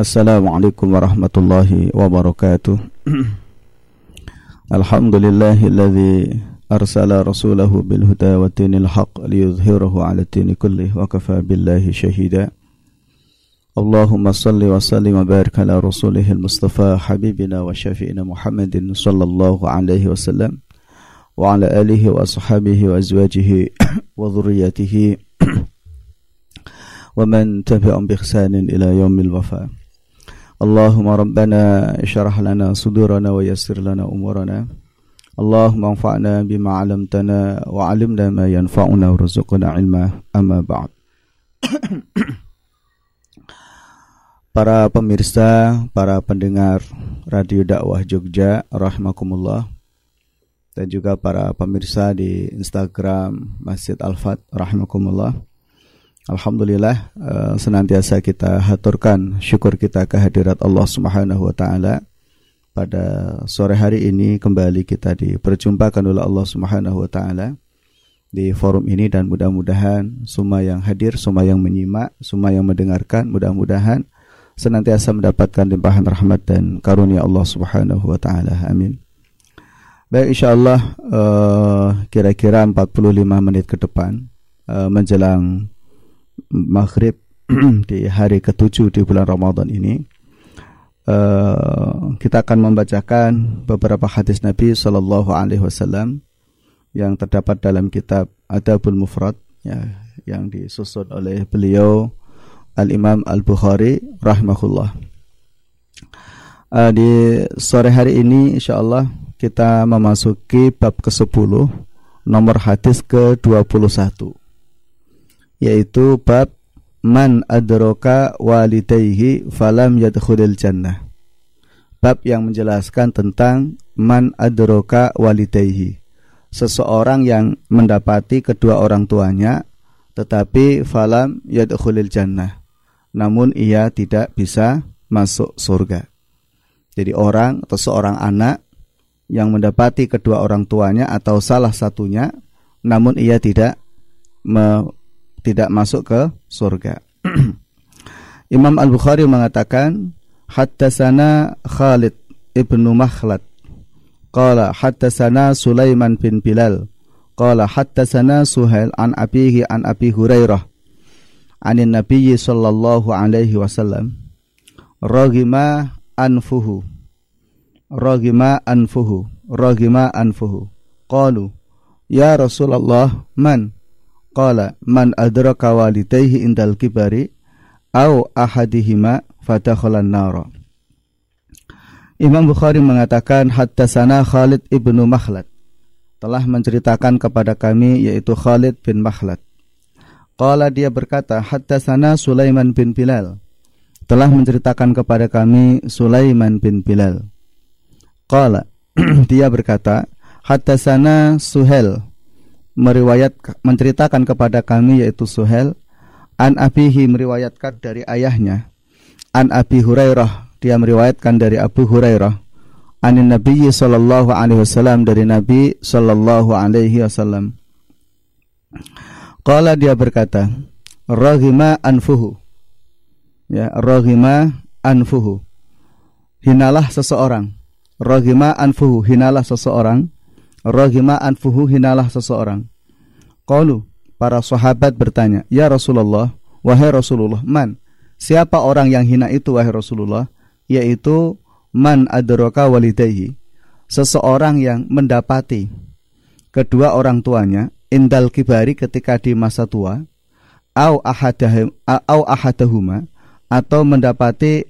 السلام عليكم ورحمة الله وبركاته. الحمد لله الذي أرسل رسوله بالهدى والدين الحق ليظهره على الدين كله وكفى بالله شهيدا. اللهم صل وسلم وبارك على رسوله المصطفى حبيبنا وشفينا محمد صلى الله عليه وسلم وعلى آله وأصحابه وأزواجه وذريته ومن تبعهم بإحسان إلى يوم الوفاة. اللهم ربنا اشرح لنا صدورنا ويسر لنا أمورنا اللهم انفعنا بما علمتنا وعلمنا ما ينفعنا وارزقنا علما أما بعد Para pemirsa, para pendengar Radio Dakwah Jogja, rahmakumullah dan juga para pemirsa di Instagram Masjid Al-Fat, rahmakumullah. Alhamdulillah uh, senantiasa kita haturkan syukur kita kehadirat Allah Subhanahu wa taala. Pada sore hari ini kembali kita diperjumpakan oleh Allah Subhanahu wa taala di forum ini dan mudah-mudahan semua yang hadir, semua yang menyimak, semua yang mendengarkan mudah-mudahan senantiasa mendapatkan limpahan rahmat dan karunia Allah Subhanahu wa taala. Amin. Baik insyaallah uh, kira-kira 45 menit ke depan uh, menjelang maghrib di hari ketujuh di bulan Ramadan ini uh, kita akan membacakan beberapa hadis Nabi Shallallahu Alaihi Wasallam yang terdapat dalam kitab Adabul Mufrad ya, yang disusun oleh beliau Al Imam Al Bukhari rahimahullah. Uh, di sore hari ini insya Allah kita memasuki bab ke-10 nomor hadis ke-21 yaitu bab man adroka walidayhi falam yadkhulil jannah. Bab yang menjelaskan tentang man adroka walidayhi. Seseorang yang mendapati kedua orang tuanya tetapi falam yadkhulil jannah. Namun ia tidak bisa masuk surga. Jadi orang atau seorang anak yang mendapati kedua orang tuanya atau salah satunya namun ia tidak tidak masuk ke surga. Imam Al-Bukhari mengatakan Hattasana Khalid ibnu Makhlad. Qala hattasana Sulaiman bin Bilal. Qala hattasana Suhail an abihi an Abi Hurairah Anin Nabiyyi sallallahu alaihi wasallam. Ragima anfuhu. Ragima anfuhu. Ragima anfuhu. Qalu Ya Rasulullah man Qala man adraka walidayhi indal kibari au ahadihima fadakhalan nara. Imam Bukhari mengatakan haddatsana Khalid ibnu Makhlad telah menceritakan kepada kami yaitu Khalid bin Makhlad. Qala dia berkata haddatsana Sulaiman bin Bilal telah menceritakan kepada kami Sulaiman bin Bilal. Qala dia berkata haddatsana Suhel meriwayat menceritakan kepada kami yaitu Suhel an abihi meriwayatkan dari ayahnya. An Abi Hurairah dia meriwayatkan dari Abu Hurairah. Anin Nabi sallallahu alaihi wasallam dari Nabi sallallahu alaihi wasallam. Qala dia berkata raghima anfuhu. Ya raghima anfuhu. Hinalah seseorang. Raghima anfuhu hinalah seseorang. Rohima anfuhu hinalah seseorang. Qalu, para sahabat bertanya, Ya Rasulullah, wahai Rasulullah, man? Siapa orang yang hina itu wahai Rasulullah? Yaitu man adroka walidayhi. Seseorang yang mendapati kedua orang tuanya indal kibari ketika di masa tua au ahadahum au ahadahuma atau mendapati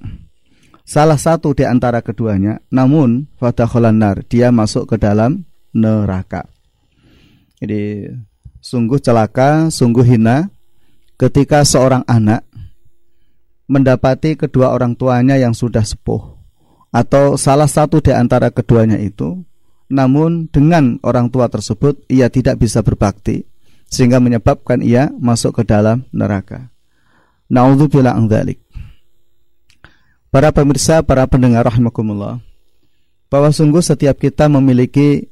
salah satu di antara keduanya namun nar dia masuk ke dalam neraka. Jadi sungguh celaka, sungguh hina ketika seorang anak mendapati kedua orang tuanya yang sudah sepuh atau salah satu di antara keduanya itu namun dengan orang tua tersebut ia tidak bisa berbakti sehingga menyebabkan ia masuk ke dalam neraka. Nauzubillah dzalik. Para pemirsa, para pendengar rahimakumullah, bahwa sungguh setiap kita memiliki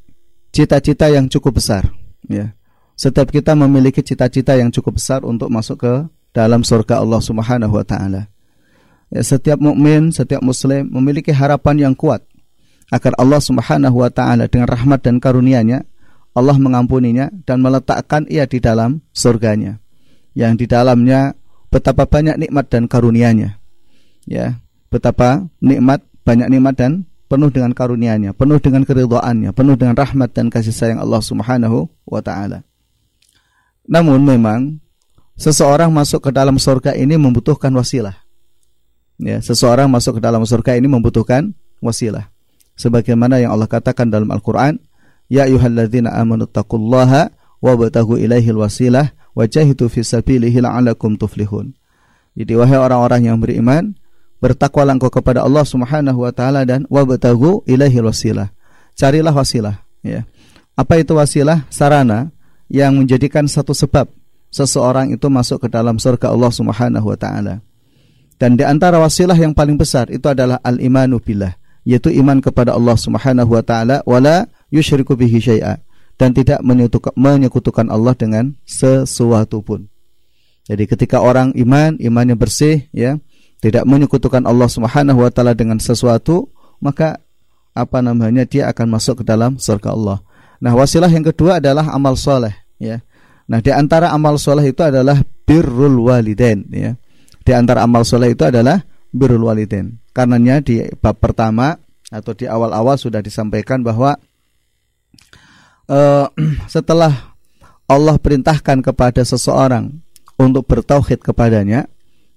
cita-cita yang cukup besar ya setiap kita memiliki cita-cita yang cukup besar untuk masuk ke dalam surga Allah Subhanahu wa taala. Ya, setiap mukmin, setiap muslim memiliki harapan yang kuat agar Allah Subhanahu wa taala dengan rahmat dan karunia-Nya Allah mengampuninya dan meletakkan ia di dalam surganya. Yang di dalamnya betapa banyak nikmat dan karunia-Nya. Ya betapa nikmat banyak nikmat dan penuh dengan karunia-Nya penuh dengan keridhaannya penuh dengan rahmat dan kasih sayang Allah Subhanahu wa taala namun memang seseorang masuk ke dalam surga ini membutuhkan wasilah. Ya seseorang masuk ke dalam surga ini membutuhkan wasilah. Sebagaimana yang Allah katakan dalam Al-Qur'an ya ayyuhalladzina amanu taqullaha wabtaghu ilaihil wasilah wajahidu fi sabilihi la'allakum tuflihun. Jadi wahai orang-orang yang beriman bertakwalah engkau kepada Allah Subhanahu wa taala dan wabtaghu ilaihil wasilah carilah wasilah ya. Apa itu wasilah? Sarana yang menjadikan satu sebab seseorang itu masuk ke dalam surga Allah Subhanahu wa taala dan di antara wasilah yang paling besar itu adalah al-imanu billah yaitu iman kepada Allah Subhanahu wa taala wala yusyriku bihi syai'a dan tidak menyekutukan Allah dengan sesuatu pun. Jadi ketika orang iman, imannya bersih ya, tidak menyekutukan Allah Subhanahu wa taala dengan sesuatu, maka apa namanya dia akan masuk ke dalam surga Allah. Nah, wasilah yang kedua adalah amal soleh ya. Nah, di antara amal soleh itu adalah birrul walidain ya. Di antara amal soleh itu adalah birrul walidain. Karenanya di bab pertama atau di awal-awal sudah disampaikan bahwa uh, setelah Allah perintahkan kepada seseorang untuk bertauhid kepadanya,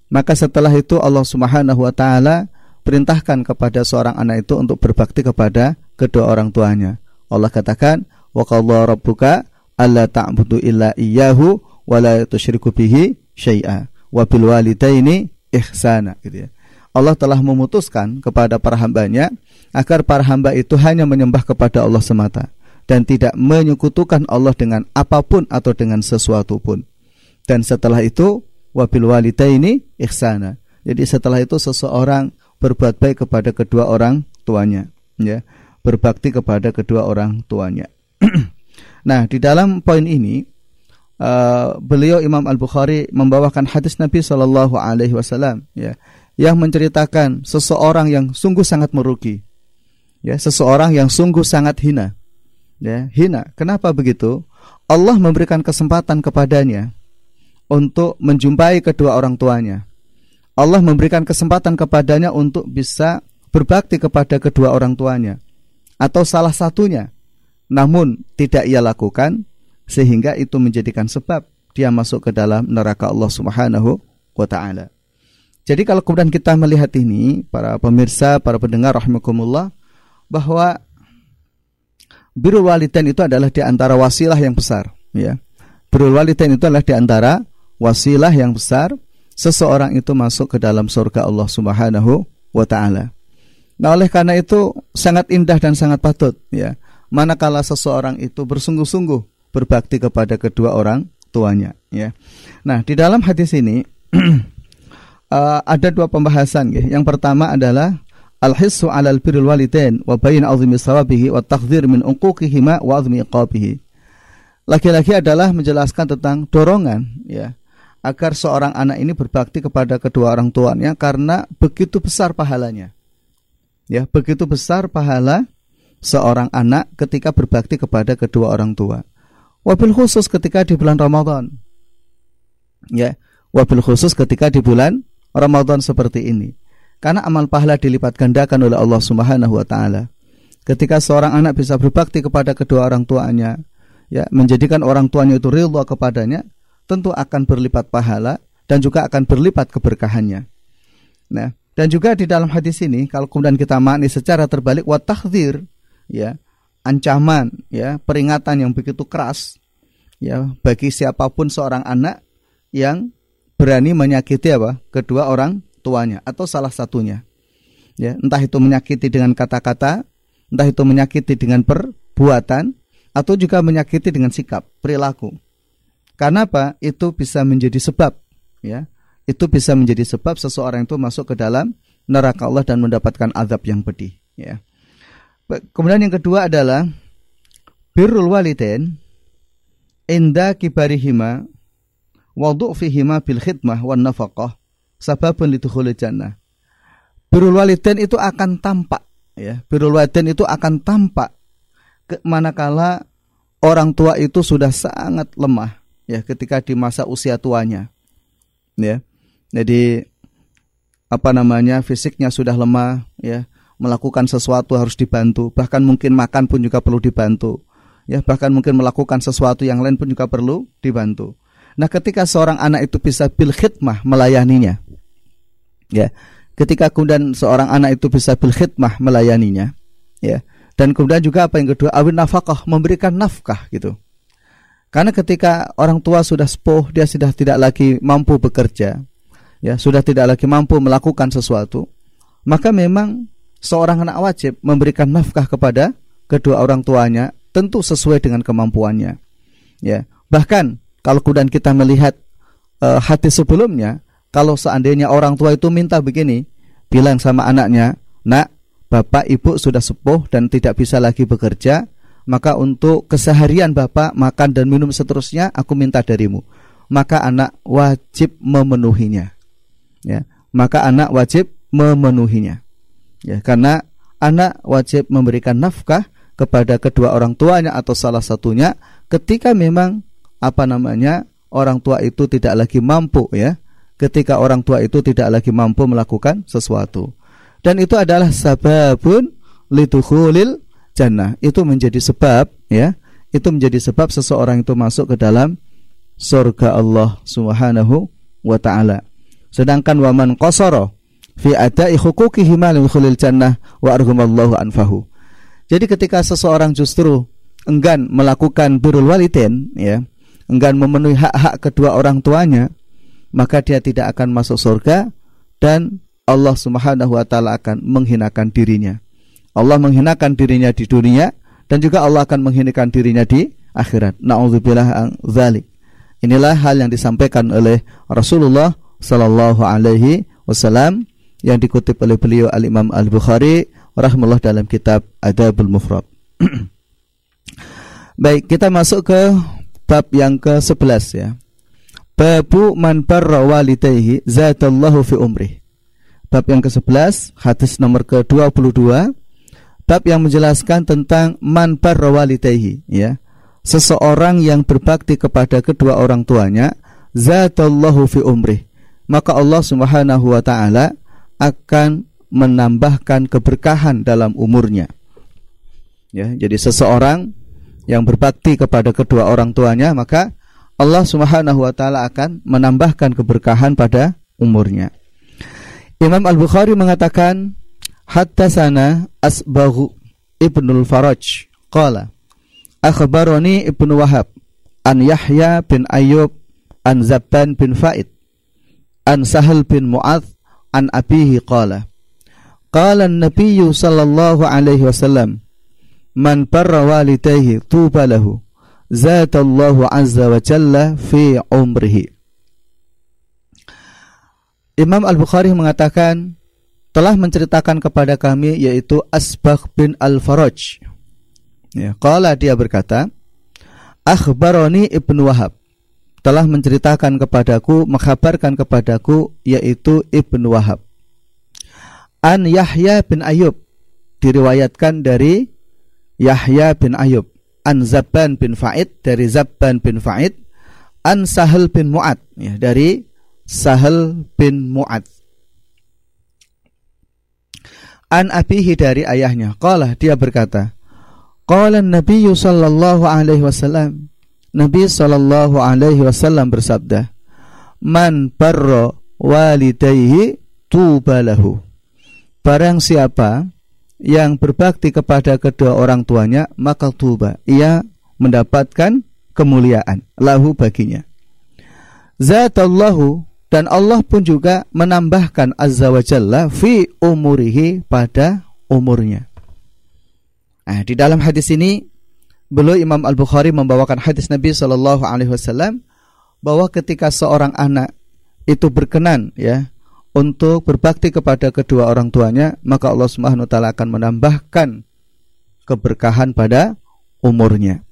maka setelah itu Allah Subhanahu wa taala perintahkan kepada seorang anak itu untuk berbakti kepada kedua orang tuanya. Allah katakan, "Wa qadha rabbuka alla ta'budu illa iyyahu wa la tusyriku bihi syai'a wa bil walidaini ihsana." gitu ya. Allah telah memutuskan kepada para hambanya agar para hamba itu hanya menyembah kepada Allah semata dan tidak menyekutukan Allah dengan apa pun atau dengan sesuatu pun. Dan setelah itu wabil walidaini ihsana. Jadi setelah itu seseorang berbuat baik kepada kedua orang tuanya, ya. Berbakti kepada kedua orang tuanya. nah, di dalam poin ini uh, beliau Imam Al-Bukhari membawakan hadis Nabi Shallallahu alaihi wasallam, ya yang menceritakan seseorang yang sungguh sangat merugi. Ya, seseorang yang sungguh sangat hina. Ya, hina. Kenapa begitu? Allah memberikan kesempatan kepadanya untuk menjumpai kedua orang tuanya. Allah memberikan kesempatan kepadanya untuk bisa berbakti kepada kedua orang tuanya atau salah satunya. Namun tidak ia lakukan sehingga itu menjadikan sebab dia masuk ke dalam neraka Allah Subhanahu wa taala. Jadi kalau kemudian kita melihat ini, para pemirsa, para pendengar rahimakumullah, bahwa birrul walidain itu adalah di antara wasilah yang besar, ya. Birrul walidain itu adalah di antara wasilah yang besar seseorang itu masuk ke dalam surga Allah Subhanahu wa taala. Nah, oleh karena itu sangat indah dan sangat patut, ya. Manakala seseorang itu bersungguh-sungguh berbakti kepada kedua orang tuanya, ya. Nah, di dalam hadis ini uh, ada dua pembahasan ya. Yang pertama adalah al-hissu 'alal birril walidain wa bayin 'azmi sawabihi wa takhdhir min uquqihima wa 'azmi iqabihi. Laki-laki adalah menjelaskan tentang dorongan ya agar seorang anak ini berbakti kepada kedua orang tuanya karena begitu besar pahalanya. Ya, begitu besar pahala seorang anak ketika berbakti kepada kedua orang tua. Wabil khusus ketika di bulan Ramadan. Ya, wabil khusus ketika di bulan Ramadan seperti ini. Karena amal pahala dilipat gandakan oleh Allah Subhanahu wa taala. Ketika seorang anak bisa berbakti kepada kedua orang tuanya, ya, menjadikan orang tuanya itu ridha kepadanya, tentu akan berlipat pahala dan juga akan berlipat keberkahannya. Nah, dan juga di dalam hadis ini kalau kemudian kita makni secara terbalik wa tahdzir, ya, ancaman, ya, peringatan yang begitu keras ya bagi siapa pun seorang anak yang berani menyakiti apa? Kedua orang tuanya atau salah satunya. Ya entah itu menyakiti dengan kata-kata entah itu menyakiti dengan perbuatan atau juga menyakiti dengan sikap perilaku. Karena apa? Itu bisa menjadi sebab ya itu bisa menjadi sebab seseorang itu masuk ke dalam neraka Allah dan mendapatkan azab yang pedih ya kemudian yang kedua adalah birrul walidain inda kibarihima wa fihima bil khidmah wan nafaqah sababun lidukhulil jannah. birrul walidain itu akan tampak ya. Birrul walidain itu akan tampak ke manakala orang tua itu sudah sangat lemah ya ketika di masa usia tuanya. Ya. Jadi apa namanya fisiknya sudah lemah ya. Melakukan sesuatu harus dibantu. Bahkan mungkin makan pun juga perlu dibantu ya. Bahkan mungkin melakukan sesuatu yang lain pun juga perlu dibantu. Nah ketika seorang anak itu bisa bil khidmah melayaninya ya. Ketika kemudian seorang anak itu bisa bil khidmah melayaninya ya. Dan kemudian juga apa yang kedua? Awin nafkah memberikan nafkah gitu. Karena ketika orang tua sudah sepuh dia sudah tidak lagi mampu bekerja ya sudah tidak lagi mampu melakukan sesuatu, maka memang seorang anak wajib memberikan nafkah kepada kedua orang tuanya tentu sesuai dengan kemampuannya. Ya, bahkan kalau kemudian kita melihat uh, hati sebelumnya, kalau seandainya orang tua itu minta begini, bilang sama anaknya, "Nak, bapak ibu sudah sepuh dan tidak bisa lagi bekerja, maka untuk keseharian bapak makan dan minum seterusnya aku minta darimu." Maka anak wajib memenuhinya ya. Maka anak wajib memenuhinya. Ya karena anak wajib memberikan nafkah kepada kedua orang tuanya atau salah satunya ketika memang apa namanya orang tua itu tidak lagi mampu ya. Ketika orang tua itu tidak lagi mampu melakukan sesuatu. Dan itu adalah sababun litukhulil jannah. Itu menjadi sebab ya. Itu menjadi sebab seseorang itu masuk ke dalam surga Allah Subhanahu wa taala Sedangkan waman qasara fi adai huquqihi ma khulil jannah wa arhumallahu anfahu. Jadi ketika seseorang justru enggan melakukan birrul walidain ya, enggan memenuhi hak-hak kedua orang tuanya, maka dia tidak akan masuk surga dan Allah Subhanahu wa taala akan menghinakan dirinya. Allah menghinakan dirinya di dunia dan juga Allah akan menghinakan dirinya di akhirat. Nauzubillah. Inilah hal yang disampaikan oleh Rasulullah sallallahu alaihi wasallam yang dikutip oleh beliau Al Imam Al Bukhari rahimahullah dalam kitab Adabul Mufrad. Baik, kita masuk ke bab yang ke-11 ya. Babu man barra walidayhi zatallahu fi umri. Bab yang ke-11, hadis nomor ke-22. Bab yang menjelaskan tentang man barra walidayhi ya. Seseorang yang berbakti kepada kedua orang tuanya zatallahu fi umri maka Allah Subhanahu wa taala akan menambahkan keberkahan dalam umurnya. Ya, jadi seseorang yang berbakti kepada kedua orang tuanya maka Allah Subhanahu wa taala akan menambahkan keberkahan pada umurnya. Imam Al-Bukhari mengatakan Hattasana Asbaghu Ibnul Faraj qala Akhbarani Ibnu Wahab an Yahya bin Ayyub an Zabban bin Faid an Sahal bin Mu'adh an abihi qala. Qala an-nabiy sallallahu alaihi wasallam man barra walidayhi tuba lahu zatallahu azza wa jalla fi umrihi. Imam Al-Bukhari mengatakan telah menceritakan kepada kami yaitu Asbagh bin Al-Faraj. Ya, qala dia berkata, akhbaroni Ibnu Wahab telah menceritakan kepadaku, menghabarkan kepadaku yaitu Ibnu Wahab. An Yahya bin Ayub diriwayatkan dari Yahya bin Ayub, an Zabban bin Fa'id dari Zabban bin Fa'id, an Sahal bin Mu'ad ya, dari Sahal bin Mu'ad. An abihi dari ayahnya. Qala dia berkata, Qala Nabi sallallahu alaihi wasallam Nabi Shallallahu Alaihi Wasallam bersabda, "Man barro walidayhi tubalahu." Barang siapa yang berbakti kepada kedua orang tuanya, maka tuba. Ia mendapatkan kemuliaan lahu baginya. Zatallahu dan Allah pun juga menambahkan azza wa jalla fi umurihi pada umurnya. Nah, di dalam hadis ini beliau Imam Al Bukhari membawakan hadis Nabi Shallallahu Alaihi Wasallam bahwa ketika seorang anak itu berkenan ya untuk berbakti kepada kedua orang tuanya maka Allah Subhanahu wa taala akan menambahkan keberkahan pada umurnya.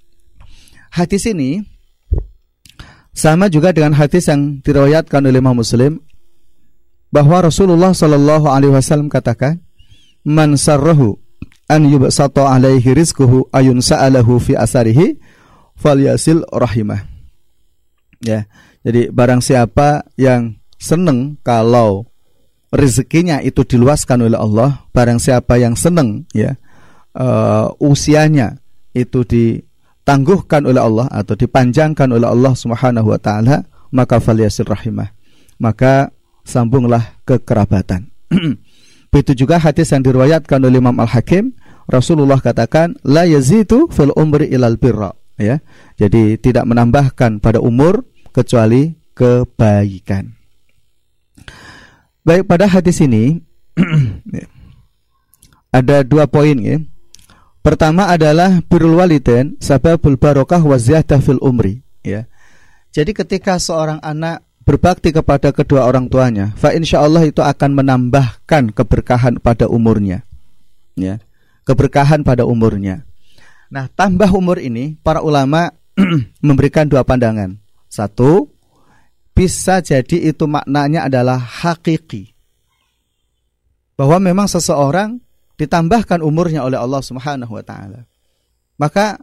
Hadis ini sama juga dengan hadis yang diriwayatkan oleh Imam Muslim bahwa Rasulullah Shallallahu alaihi wasallam katakan man sarrahu an yubsata alaihi rizquhu ayun sa'alahu fi asarihi falyasil rahimah. Ya jadi barang siapa yang seneng kalau rezekinya itu diluaskan oleh Allah barang siapa yang seneng ya uh, usianya itu ditangguhkan oleh Allah atau dipanjangkan oleh Allah Subhanahu wa taala maka falyasil rahimah. Maka sambunglah kekerabatan. Begitu juga hadis yang diriwayatkan oleh Imam Al-Hakim Rasulullah katakan la yazitu fil umri ilal birra ya jadi tidak menambahkan pada umur kecuali kebaikan baik pada hadis ini ada dua poin ya Pertama adalah birrul walidain sababul barokah wa ziyadah fil umri, ya. Jadi ketika seorang anak berbakti kepada kedua orang tuanya, fa Allah itu akan menambahkan keberkahan pada umurnya. Ya. Keberkahan pada umurnya. Nah, tambah umur ini para ulama memberikan dua pandangan. Satu, bisa jadi itu maknanya adalah hakiki. Bahwa memang seseorang ditambahkan umurnya oleh Allah Subhanahu wa taala. Maka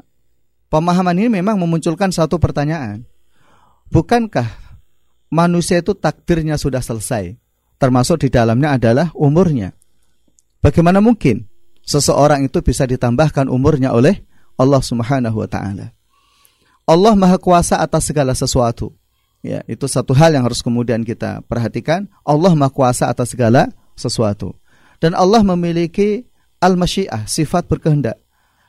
pemahaman ini memang memunculkan satu pertanyaan. Bukankah manusia itu takdirnya sudah selesai? Termasuk di dalamnya adalah umurnya. Bagaimana mungkin seseorang itu bisa ditambahkan umurnya oleh Allah Subhanahu wa taala? Allah Maha Kuasa atas segala sesuatu. Ya, itu satu hal yang harus kemudian kita perhatikan. Allah Maha Kuasa atas segala sesuatu. Dan Allah memiliki al-masyiah, sifat berkehendak.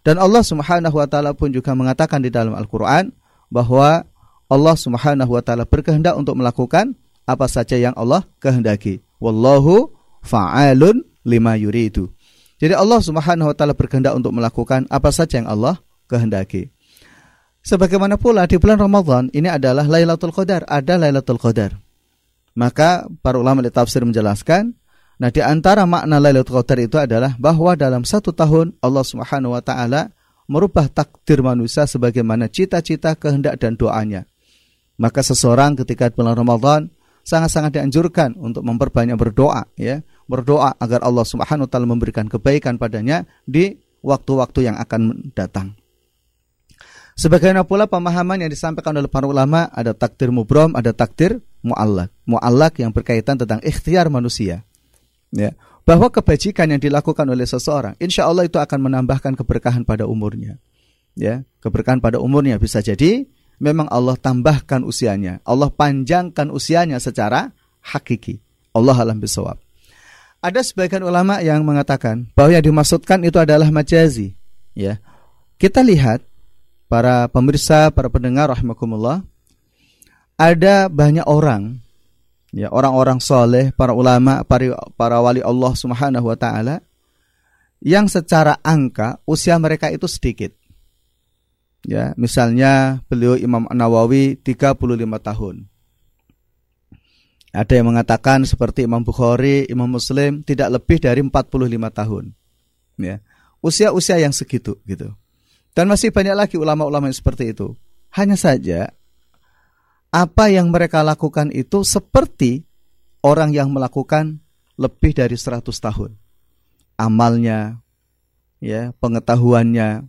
Dan Allah Subhanahu wa taala pun juga mengatakan di dalam Al-Qur'an bahwa Allah Subhanahu wa taala berkehendak untuk melakukan apa saja yang Allah kehendaki. Wallahu fa'alun lima yuridu. Jadi Allah Subhanahu wa taala berkehendak untuk melakukan apa saja yang Allah kehendaki. Sebagaimana pula di bulan Ramadan ini adalah Lailatul Qadar, ada Lailatul Qadar. Maka para ulama di tafsir menjelaskan Nah, di antara makna Lailatul Qadar itu adalah bahwa dalam satu tahun Allah Subhanahu wa taala merubah takdir manusia sebagaimana cita-cita, kehendak dan doanya. Maka seseorang ketika bulan Ramadan sangat-sangat dianjurkan untuk memperbanyak berdoa ya, berdoa agar Allah Subhanahu wa taala memberikan kebaikan padanya di waktu-waktu yang akan datang. Sebagaimana pula pemahaman yang disampaikan oleh para ulama ada takdir mubrom, ada takdir muallak. Muallak yang berkaitan tentang ikhtiar manusia. Ya. Bahwa kebajikan yang dilakukan oleh seseorang insya Allah itu akan menambahkan keberkahan pada umurnya. Ya keberkahan pada umurnya bisa jadi memang Allah tambahkan usianya. Allah panjangkan usianya secara hakiki. Allah alam bisawab ada sebagian ulama yang mengatakan bahwa yang dimaksudkan itu adalah majazi ya kita lihat para pemirsa para pendengar rahimakumullah ada banyak orang ya orang-orang soleh, para ulama, para, para wali Allah Subhanahu wa taala yang secara angka usia mereka itu sedikit. Ya, misalnya beliau Imam Nawawi 35 tahun. Ada yang mengatakan seperti Imam Bukhari, Imam Muslim tidak lebih dari 45 tahun. Ya. Usia-usia yang segitu gitu. Dan masih banyak lagi ulama-ulama yang seperti itu. Hanya saja apa yang mereka lakukan itu seperti orang yang melakukan lebih dari 100 tahun. Amalnya, ya, pengetahuannya,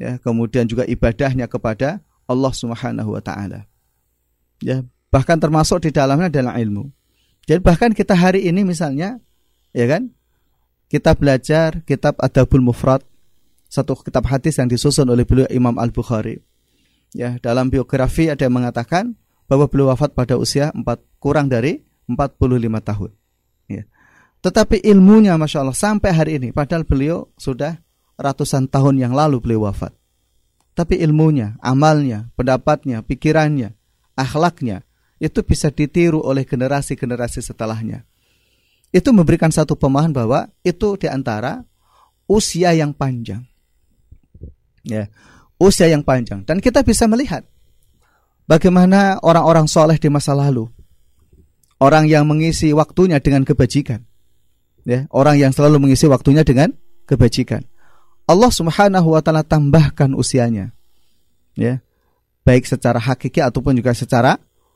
ya, kemudian juga ibadahnya kepada Allah Subhanahu wa taala. Ya, bahkan termasuk di dalamnya adalah ilmu. Jadi bahkan kita hari ini misalnya, ya kan? Kita belajar kitab Adabul Mufrad, satu kitab hadis yang disusun oleh beliau Imam Al-Bukhari. Ya, dalam biografi ada yang mengatakan bahwa beliau wafat pada usia 4 kurang dari 45 tahun. Ya. Tetapi ilmunya Masya Allah sampai hari ini, padahal beliau sudah ratusan tahun yang lalu beliau wafat. Tapi ilmunya, amalnya, pendapatnya, pikirannya, akhlaknya, itu bisa ditiru oleh generasi-generasi setelahnya. Itu memberikan satu pemahaman bahwa itu di antara usia yang panjang. Ya, usia yang panjang. Dan kita bisa melihat Bagaimana orang-orang soleh di masa lalu? Orang yang mengisi waktunya dengan kebajikan. Ya, orang yang selalu mengisi waktunya dengan kebajikan. Allah Subhanahu wa taala tambahkan usianya. Ya. Baik secara hakiki ataupun juga secara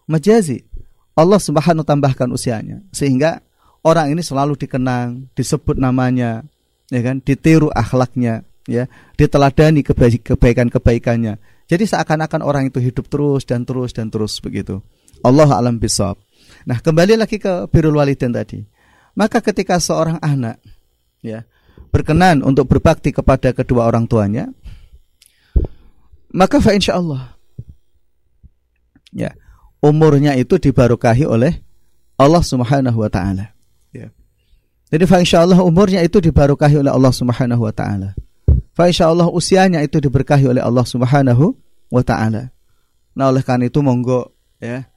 majazi. Allah Subhanahu tambahkan usianya sehingga orang ini selalu dikenang, disebut namanya, ya kan, ditiru akhlaknya, ya, diteladani kebaikan-kebaikannya. Jadi seakan-akan orang itu hidup terus dan terus dan terus begitu. Allah alam bisawab. Nah, kembali lagi ke birrul walidain tadi. Maka ketika seorang anak ya berkenan untuk berbakti kepada kedua orang tuanya, maka fa insya Allah ya umurnya itu dibarokahi oleh Allah Subhanahu wa taala. Ya. Jadi fa insya Allah umurnya itu dibarokahi oleh Allah Subhanahu wa taala. Fa insya Allah usianya itu diberkahi oleh Allah Subhanahu wa taala. Nah, oleh karena itu monggo ya.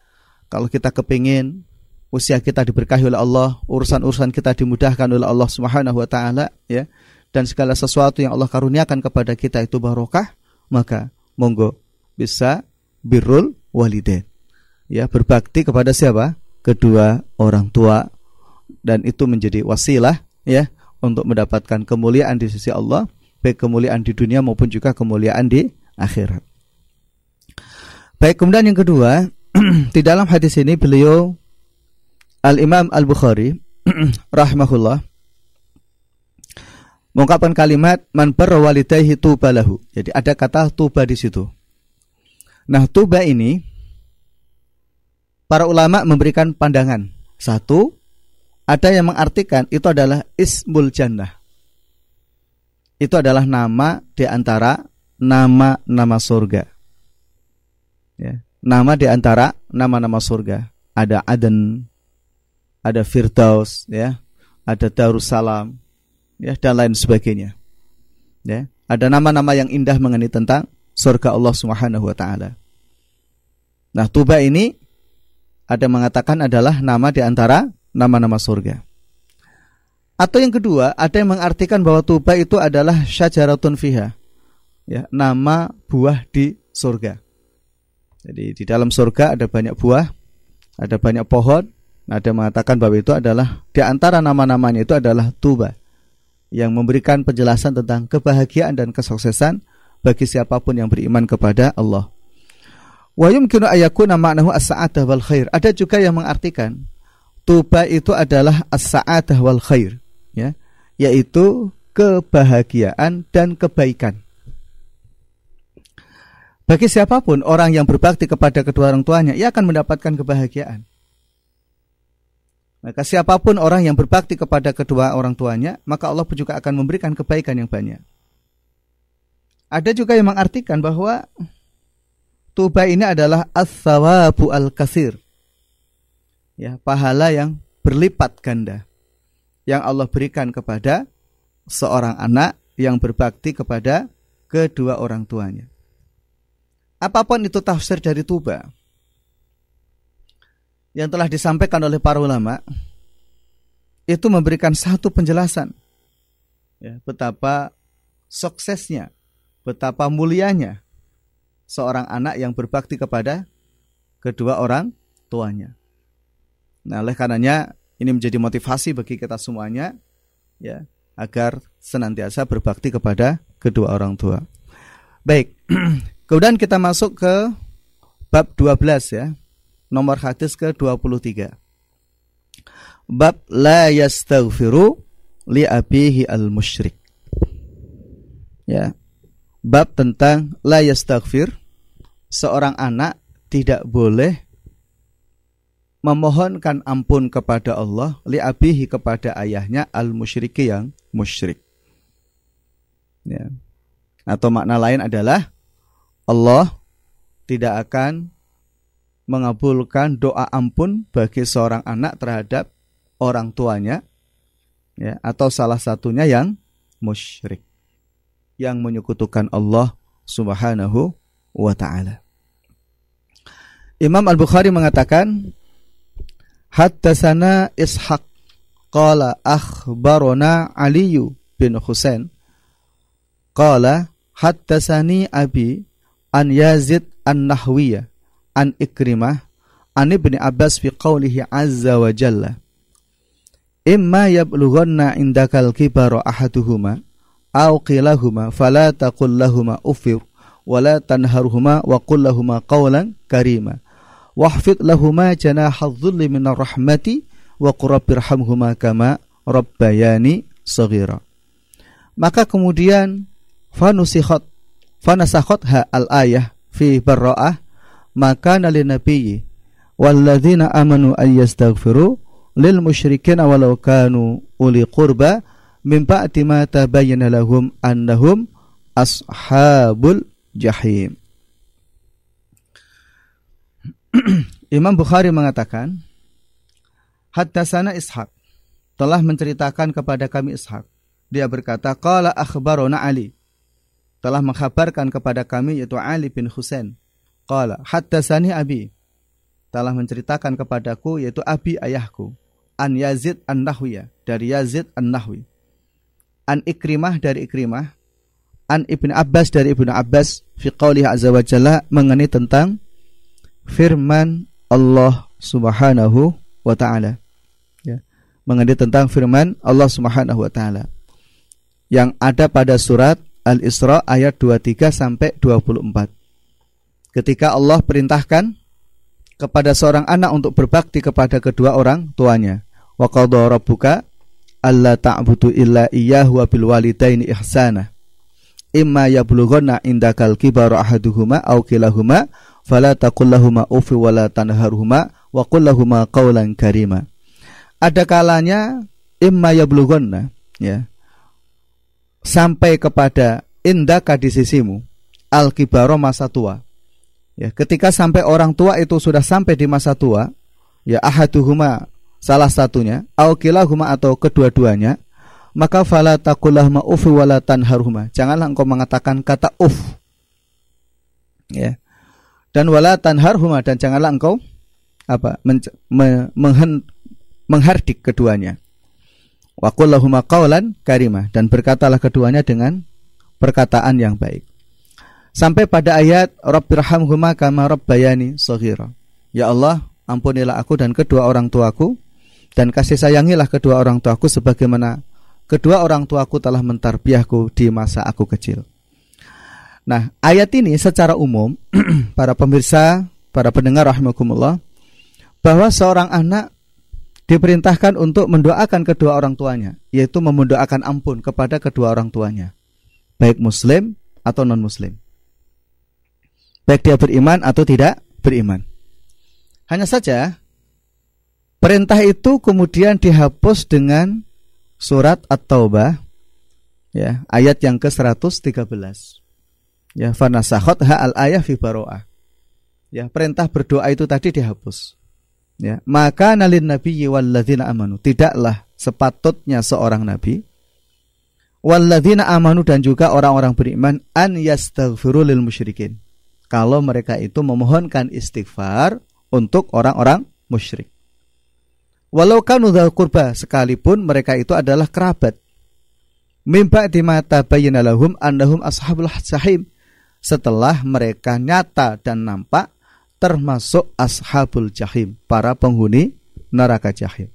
Kalau kita kepingin usia kita diberkahi oleh Allah, urusan-urusan kita dimudahkan oleh Allah Subhanahu wa taala ya. Dan segala sesuatu yang Allah karuniakan kepada kita itu barokah, maka monggo bisa birrul walidain. Ya, berbakti kepada siapa? Kedua orang tua dan itu menjadi wasilah ya untuk mendapatkan kemuliaan di sisi Allah, baik kemuliaan di dunia maupun juga kemuliaan di akhirat. Baik, kemudian yang kedua, di dalam hadis ini beliau Al-Imam Al-Bukhari rahimahullah mengungkapkan kalimat man walidayhi tuba lahu. Jadi ada kata tuba di situ. Nah, tuba ini para ulama memberikan pandangan. Satu, ada yang mengartikan itu adalah ismul jannah. Itu adalah nama di antara nama-nama surga. Ya, nama di antara nama-nama surga. Ada Aden, ada Firdaus, ya, ada Darussalam, ya dan lain sebagainya. Ya, ada nama-nama yang indah mengenai tentang surga Allah Subhanahu wa taala. Nah, Tuba ini ada mengatakan adalah nama di antara nama-nama surga. Atau yang kedua, ada yang mengartikan bahwa Tuba itu adalah syajaratun fiha. Ya, nama buah di surga. Jadi di dalam surga ada banyak buah, ada banyak pohon. Nah, ada yang mengatakan bahwa itu adalah di antara nama-namanya itu adalah Tuba yang memberikan penjelasan tentang kebahagiaan dan kesuksesan bagi siapa pun yang beriman kepada Allah. Wa yumkinu ayakuna ma'nahu as-sa'adah wal khair. Ada juga yang mengartikan tuba itu adalah as-sa'adah wal khair, ya, yaitu kebahagiaan dan kebaikan. Bagi siapa pun orang yang berbakti kepada kedua orang tuanya, ia akan mendapatkan kebahagiaan. Maka siapa pun orang yang berbakti kepada kedua orang tuanya, maka Allah juga akan memberikan kebaikan yang banyak. Ada juga yang mengartikan bahwa tuba ini adalah as-sawabu al-kasir. Ya, pahala yang berlipat ganda yang Allah berikan kepada seorang anak yang berbakti kepada kedua orang tuanya. Apa pun itu tafsir dari tuba, yang telah disampaikan oleh para ulama itu memberikan satu penjelasan ya, betapa suksesnya, betapa mulianya seorang anak yang berbakti kepada kedua orang tuanya. Nah, oleh karenanya ini menjadi motivasi bagi kita semuanya ya agar senantiasa berbakti kepada kedua orang tua. Baik. Kemudian kita masuk ke bab 12 ya nomor hadis ke-23. Bab la yastaghfiru li abihi al-musyrik. Ya. Bab tentang la yastaghfir seorang anak tidak boleh memohonkan ampun kepada Allah li abihi kepada ayahnya al-musyriki yang musyrik. Ya. Atau makna lain adalah Allah tidak akan mengabulkan doa ampun bagi seorang anak terhadap orang tuanya ya atau salah satunya yang musyrik yang menyekutukan Allah Subhanahu wa taala. Imam Al-Bukhari mengatakan Hattasana Ishaq qala akhbarona Ali bin Husain qala hattasani abi an Yazid an-Nahwiyah an Ikrimah an Ibni Abbas fi qawlihi azza wa jalla imma yablughanna indakal kibaru ahaduhuma aw qilahuma fala taqul lahuma ufir wala tanharhuma wa qul lahuma qawlan karima wahfid lahuma janaha dhulli minar rahmati wa qurabbirhamhuma kama rabbayani saghira. Maka kemudian fanusikhat fanasakhat ha al ayah fi barra'ah maka nali nabiyyi walladzina amanu ay yastaghfiru lil musyrikin walau kanu uli qurba min ba'di ma tabayyana lahum annahum ashabul jahim. Imam Bukhari mengatakan Haddasana Ishaq telah menceritakan kepada kami Ishaq. Dia berkata, Qala akhbarona Ali. Telah mengkhabarkan kepada kami yaitu Ali bin Husain. Qala haddasani Abi. Telah menceritakan kepadaku yaitu Abi ayahku. An Yazid An-Nahwiyah. Dari Yazid An-Nahwi. An Ikrimah dari Ikrimah. An Ibn Abbas dari Ibnu Abbas. Fi qawlihi azza wa jalla mengenai tentang firman Allah Subhanahu wa taala. Ya. Mengenai tentang firman Allah Subhanahu wa taala yang ada pada surat Al-Isra ayat 23 sampai 24. Ketika Allah perintahkan kepada seorang anak untuk berbakti kepada kedua orang tuanya. Wa qadha rabbuka alla ta'budu illa iyyahu wa bil walidaini ihsana. Imma yablughanna indakal kibara ahaduhuma aw kilahuma fala taqul lahumā uffi wa la tanharhuma wa qul lahumā qawlan karima. Ada kalanya imma yablughanna ya. Sampai kepada indaka di sisimu al kibaro masa tua. Ya, ketika sampai orang tua itu sudah sampai di masa tua, ya ahaduhuma salah satunya, au atau kedua-duanya, maka fala taqullahuma uffi wala tanharhuma. Janganlah engkau mengatakan kata uf. Ya dan wala tanharhuma dan janganlah engkau apa men, me, menghen, menghardik keduanya. Wa lahuma qawlan karimah dan berkatalah keduanya dengan perkataan yang baik. Sampai pada ayat Rabbirhamhuma kama rabbayani. Ya Allah, ampunilah aku dan kedua orang tuaku dan kasih sayangilah kedua orang tuaku sebagaimana kedua orang tuaku telah mentarbiahku di masa aku kecil. Nah, ayat ini secara umum para pemirsa, para pendengar rahimakumullah bahwa seorang anak diperintahkan untuk mendoakan kedua orang tuanya, yaitu mendoakan ampun kepada kedua orang tuanya, baik muslim atau non-muslim. Baik dia beriman atau tidak beriman. Hanya saja perintah itu kemudian dihapus dengan surat At-Taubah ya, ayat yang ke-113 ya fanasahot ha al ayah fi baroah. Ya perintah berdoa itu tadi dihapus. Ya maka nalin nabi walladzina amanu. Tidaklah sepatutnya seorang nabi walladzina amanu dan juga orang-orang beriman an yastaghfiru lil musyrikin. Kalau mereka itu memohonkan istighfar untuk orang-orang musyrik walau kanu kurba sekalipun mereka itu adalah kerabat mimba di mata lahum annahum ashabul sahim setelah mereka nyata dan nampak termasuk ashabul jahim, para penghuni neraka jahim.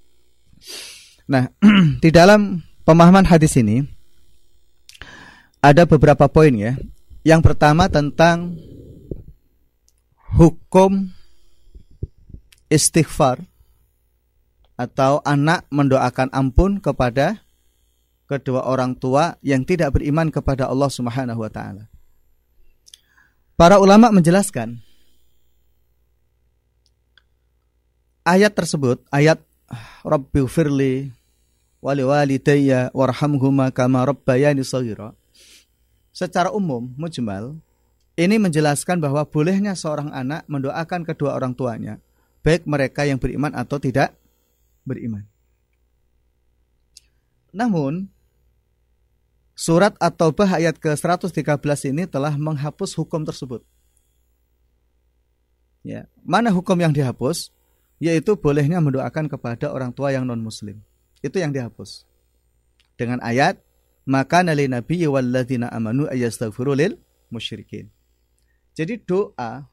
Nah, di dalam pemahaman hadis ini ada beberapa poin ya. Yang pertama tentang hukum istighfar atau anak mendoakan ampun kepada kedua orang tua yang tidak beriman kepada Allah Subhanahu wa taala. Para ulama menjelaskan ayat tersebut, ayat Rabbi firli wali walidayya warhamhuma kama rabbayani shaghira. Secara umum, mujmal, ini menjelaskan bahwa bolehnya seorang anak mendoakan kedua orang tuanya, baik mereka yang beriman atau tidak beriman. Namun, Surat At-Taubah ayat ke-113 ini telah menghapus hukum tersebut. Ya, mana hukum yang dihapus? Yaitu bolehnya mendoakan kepada orang tua yang non-muslim. Itu yang dihapus. Dengan ayat maka nali nabi walladzina amanu ayastaghfiru lil musyrikin. Jadi doa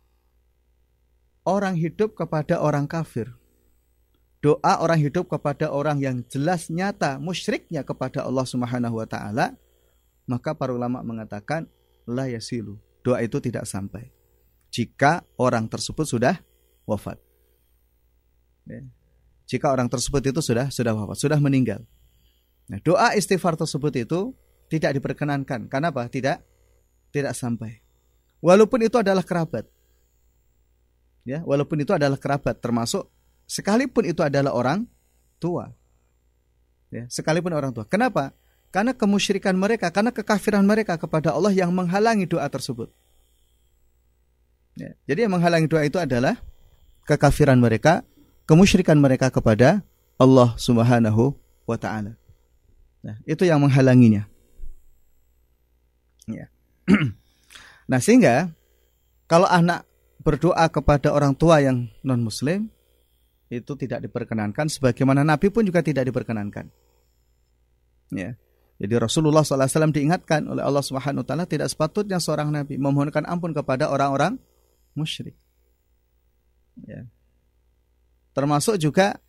orang hidup kepada orang kafir. Doa orang hidup kepada orang yang jelas nyata musyriknya kepada Allah Subhanahu wa taala maka para ulama mengatakan la yasilu. Doa itu tidak sampai jika orang tersebut sudah wafat. Ya. jika orang tersebut itu sudah sudah wafat, sudah meninggal. Nah, doa istighfar tersebut itu tidak diperkenankan. Karena apa? Tidak tidak sampai. Walaupun itu adalah kerabat. Ya, walaupun itu adalah kerabat termasuk sekalipun itu adalah orang tua. Ya, sekalipun orang tua. Kenapa? Karena kemusyrikan mereka, karena kekafiran mereka kepada Allah yang menghalangi doa tersebut. Ya, jadi yang menghalangi doa itu adalah kekafiran mereka, kemusyrikan mereka kepada Allah Subhanahu wa taala. Nah, itu yang menghalanginya. Ya. nah, sehingga kalau anak berdoa kepada orang tua yang non muslim itu tidak diperkenankan sebagaimana Nabi pun juga tidak diperkenankan. Ya. Jadi Rasulullah SAW diingatkan oleh Allah Subhanahu Taala tidak sepatutnya seorang nabi memohonkan ampun kepada orang-orang musyrik. Ya. Termasuk juga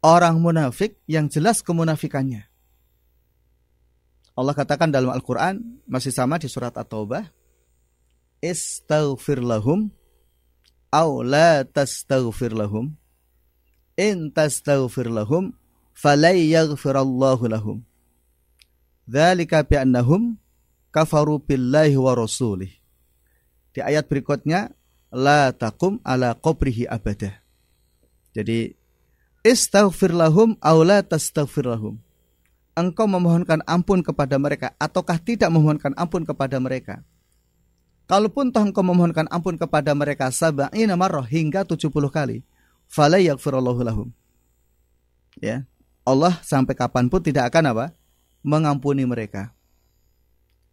orang munafik yang jelas kemunafikannya. Allah katakan dalam Al-Quran masih sama di surat At-Taubah istaghfir lahum aw la tastaghfir lahum in tastaghfir lahum falay yaghfirallahu lahum Dzalika bi'annahum kafaru billahi wa rasulih. Di ayat berikutnya la taqum ala qabrihi abada. Jadi istaghfir lahum aw la tastaghfir lahum. Engkau memohonkan ampun kepada mereka ataukah tidak memohonkan ampun kepada mereka? Kalaupun toh engkau memohonkan ampun kepada mereka sab'ina marrah hingga 70 kali, fala lahum. Ya. Allah sampai kapan pun tidak akan apa? mengampuni mereka.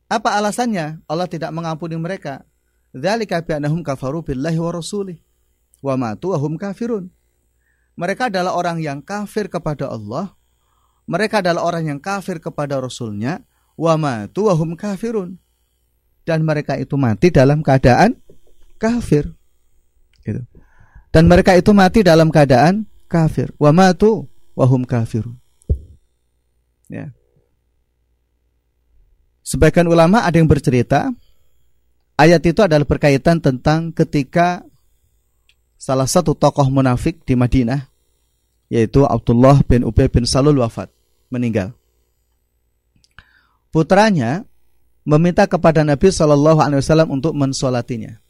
Apa alasannya Allah tidak mengampuni mereka? Dzalika bi'annahum kafaru billahi wa rasulih wa matu wa hum kafirun. Mereka adalah orang yang kafir kepada Allah. Mereka adalah orang yang kafir kepada Rasulnya. Wa matu wa hum kafirun. Dan mereka itu mati dalam keadaan kafir. Gitu. Dan mereka itu mati dalam keadaan kafir. Wa matu wa hum kafirun. Ya. Sebagian ulama ada yang bercerita ayat itu adalah berkaitan tentang ketika salah satu tokoh munafik di Madinah yaitu Abdullah bin Ubay bin Salul wafat, meninggal. Putranya meminta kepada Nabi Shallallahu Alaihi Wasallam untuk mensolatinya.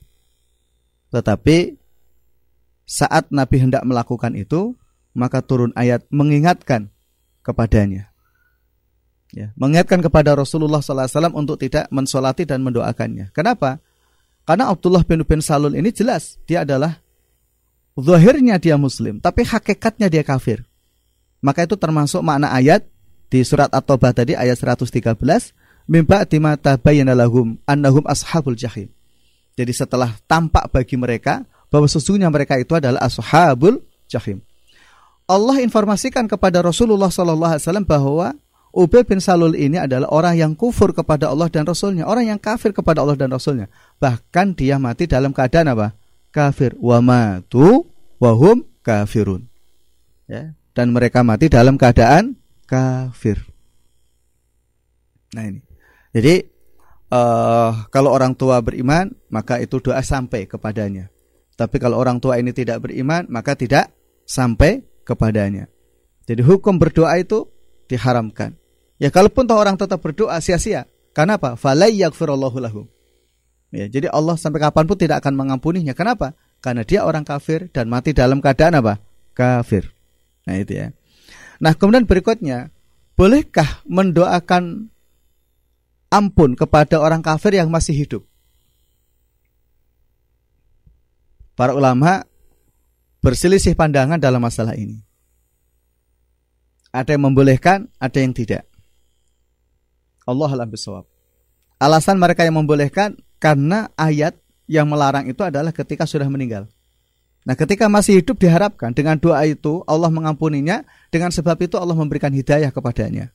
Tetapi saat Nabi hendak melakukan itu, maka turun ayat mengingatkan kepadanya ya, mengingatkan kepada Rasulullah SAW untuk tidak mensolati dan mendoakannya. Kenapa? Karena Abdullah bin bin Salul ini jelas dia adalah zahirnya dia muslim, tapi hakikatnya dia kafir. Maka itu termasuk makna ayat di surat At-Taubah tadi ayat 113, mimba timata bayyana lahum annahum ashabul jahim. Jadi setelah tampak bagi mereka bahwa sesungguhnya mereka itu adalah ashabul jahim. Allah informasikan kepada Rasulullah SAW bahwa Ubay bin Salul ini adalah orang yang kufur kepada Allah dan Rasulnya. Orang yang kafir kepada Allah dan Rasulnya. Bahkan dia mati dalam keadaan apa? Kafir. Wa matu wahum kafirun. Ya. Dan mereka mati dalam keadaan kafir. Nah ini. Jadi uh, kalau orang tua beriman maka itu doa sampai kepadanya. Tapi kalau orang tua ini tidak beriman maka tidak sampai kepadanya. Jadi hukum berdoa itu diharamkan. Ya kalaupun toh orang tetap berdoa sia-sia. Karena apa? Falai yaghfirullahu lahu. Ya, jadi Allah sampai kapan pun tidak akan mengampuninya. Kenapa? Karena dia orang kafir dan mati dalam keadaan apa? Kafir. Nah itu ya. Nah kemudian berikutnya, bolehkah mendoakan ampun kepada orang kafir yang masih hidup? Para ulama berselisih pandangan dalam masalah ini. Ada yang membolehkan, ada yang tidak. Allah alam bisawab. Alasan mereka yang membolehkan karena ayat yang melarang itu adalah ketika sudah meninggal. Nah, ketika masih hidup diharapkan dengan doa itu Allah mengampuninya, dengan sebab itu Allah memberikan hidayah kepadanya.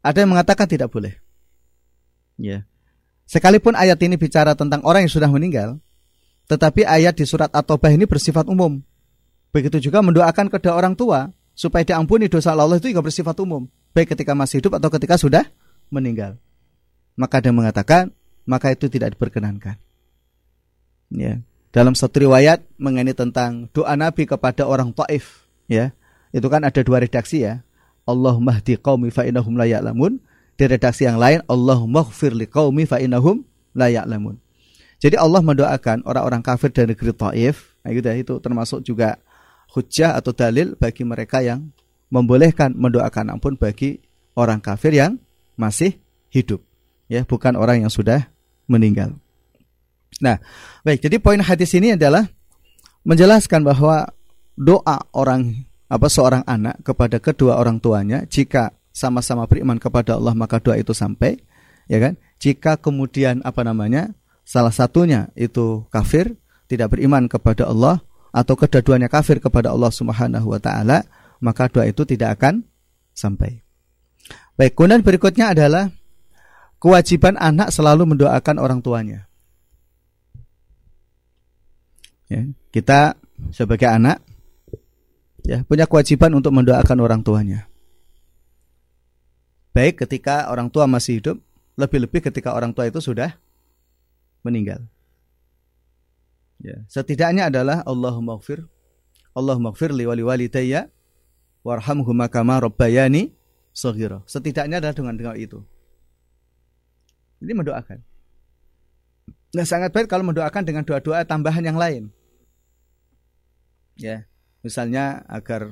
Ada yang mengatakan tidak boleh. Ya. Sekalipun ayat ini bicara tentang orang yang sudah meninggal, tetapi ayat di surat At-Taubah ini bersifat umum. Begitu juga mendoakan kepada orang tua supaya diampuni dosa Allah itu juga bersifat umum baik ketika masih hidup atau ketika sudah meninggal. Maka ada yang mengatakan maka itu tidak diperkenankan. Ya. dalam satu riwayat mengenai tentang doa Nabi kepada orang Taif, ya. Itu kan ada dua redaksi ya. Allahumma hdi qaumi fa innahum la. Di redaksi yang lain Allahumma ighfir li qaumi fa innahum la. Jadi Allah mendoakan orang-orang kafir dari negeri Taif, nah gitu ya, itu termasuk juga hujah atau dalil bagi mereka yang membolehkan mendoakan ampun bagi orang kafir yang masih hidup, ya, bukan orang yang sudah meninggal. Nah, baik. Jadi poin hadis ini adalah menjelaskan bahwa doa orang apa seorang anak kepada kedua orang tuanya jika sama-sama beriman kepada Allah maka doa itu sampai, ya kan? Jika kemudian apa namanya salah satunya itu kafir, tidak beriman kepada Allah atau kedua-duanya kafir kepada Allah Subhanahu wa taala, maka doa itu tidak akan sampai. Baik, kemudian berikutnya adalah kewajiban anak selalu mendoakan orang tuanya. Ya, kita sebagai anak ya punya kewajiban untuk mendoakan orang tuanya. Baik ketika orang tua masih hidup, lebih-lebih ketika orang tua itu sudah meninggal. Ya, setidaknya adalah Allahumma gfir Allahumma gfir li wali walidayya warhamhuma kama rabbayani shaghira. Setidaknya adalah dengan dengan itu. Ini mendoakan. Nah, sangat baik kalau mendoakan dengan doa-doa tambahan yang lain. Ya, misalnya agar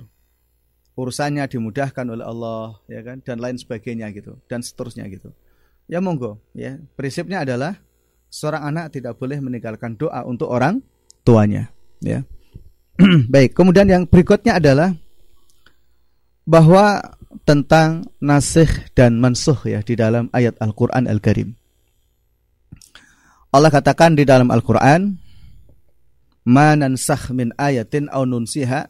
urusannya dimudahkan oleh Allah, ya kan, dan lain sebagainya gitu, dan seterusnya gitu. Ya monggo, ya. Prinsipnya adalah seorang anak tidak boleh meninggalkan doa untuk orang tuanya, ya. baik, kemudian yang berikutnya adalah bahwa tentang nasih dan mansuh ya di dalam ayat Al-Qur'an Al-Karim. Allah katakan di dalam Al-Qur'an, "Ma min ayatin aw nunsiha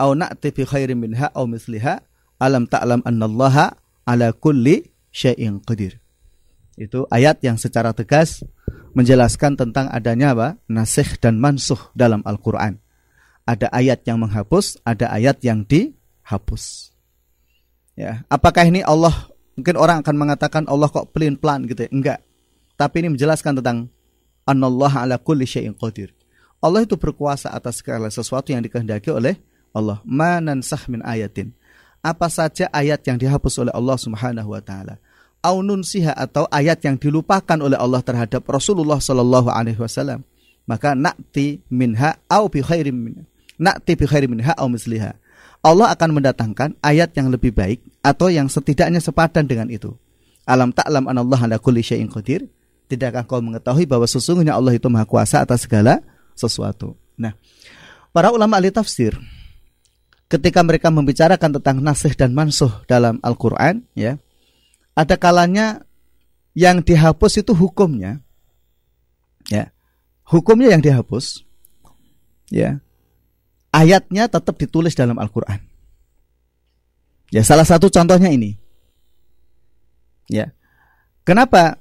aw na'ti bi khairin minha aw misliha alam ta'lam annallaha ala kulli syai'in qadir." Itu ayat yang secara tegas menjelaskan tentang adanya apa? Nasih dan mansuh dalam Al-Qur'an. Ada ayat yang menghapus, ada ayat yang dihapus. Ya, apakah ini Allah mungkin orang akan mengatakan Allah kok pelin pelan gitu ya? Enggak. Tapi ini menjelaskan tentang anallah ala kulli syai'in qadir. Allah itu berkuasa atas segala sesuatu yang dikehendaki oleh Allah. Manansah min ayatin. Apa saja ayat yang dihapus oleh Allah Subhanahu wa taala. Aununsiha atau ayat yang dilupakan oleh Allah terhadap Rasulullah sallallahu alaihi wasallam. Maka nakti minha au bi khairim minha. Nakti bi khairim minha au misliha. Allah akan mendatangkan ayat yang lebih baik atau yang setidaknya sepadan dengan itu. Alam ta'lam anallah ala kulli syai'in qadir Tidakkah kau mengetahui bahwa sesungguhnya Allah itu maha kuasa atas segala sesuatu. Nah, para ulama ahli tafsir ketika mereka membicarakan tentang nasih dan mansuh dalam Al-Qur'an ya, ada kalanya yang dihapus itu hukumnya. Ya. Hukumnya yang dihapus. Ya. Ayatnya tetap ditulis dalam Al-Qur'an. Ya, salah satu contohnya ini. Ya. Kenapa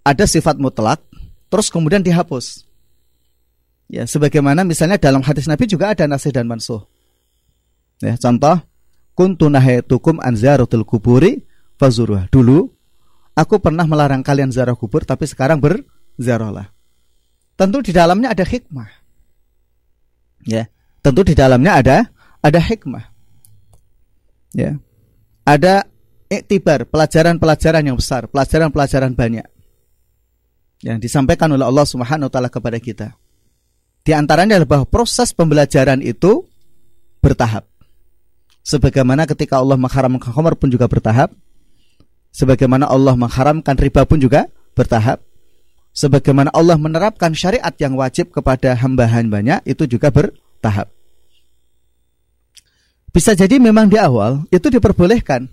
ada sifat mutlak terus kemudian dihapus. Ya, sebagaimana misalnya dalam hadis Nabi juga ada nasih dan mansuh. Ya, contoh kuntu nahaitukum an ziyaratul kuburi fazuruh. Dulu aku pernah melarang kalian ziarah kubur tapi sekarang berziarahlah. Tentu di dalamnya ada hikmah. Ya, tentu di dalamnya ada ada hikmah. Ya. Ada iktibar, pelajaran-pelajaran yang besar, pelajaran-pelajaran banyak yang disampaikan oleh Allah Subhanahu wa taala kepada kita. Di antaranya adalah bahwa proses pembelajaran itu bertahap. Sebagaimana ketika Allah mengharamkan khamar pun juga bertahap. Sebagaimana Allah mengharamkan riba pun juga bertahap. Sebagaimana Allah menerapkan syariat yang wajib kepada hamba-hambanya itu juga bertahap. Bisa jadi memang di awal itu diperbolehkan.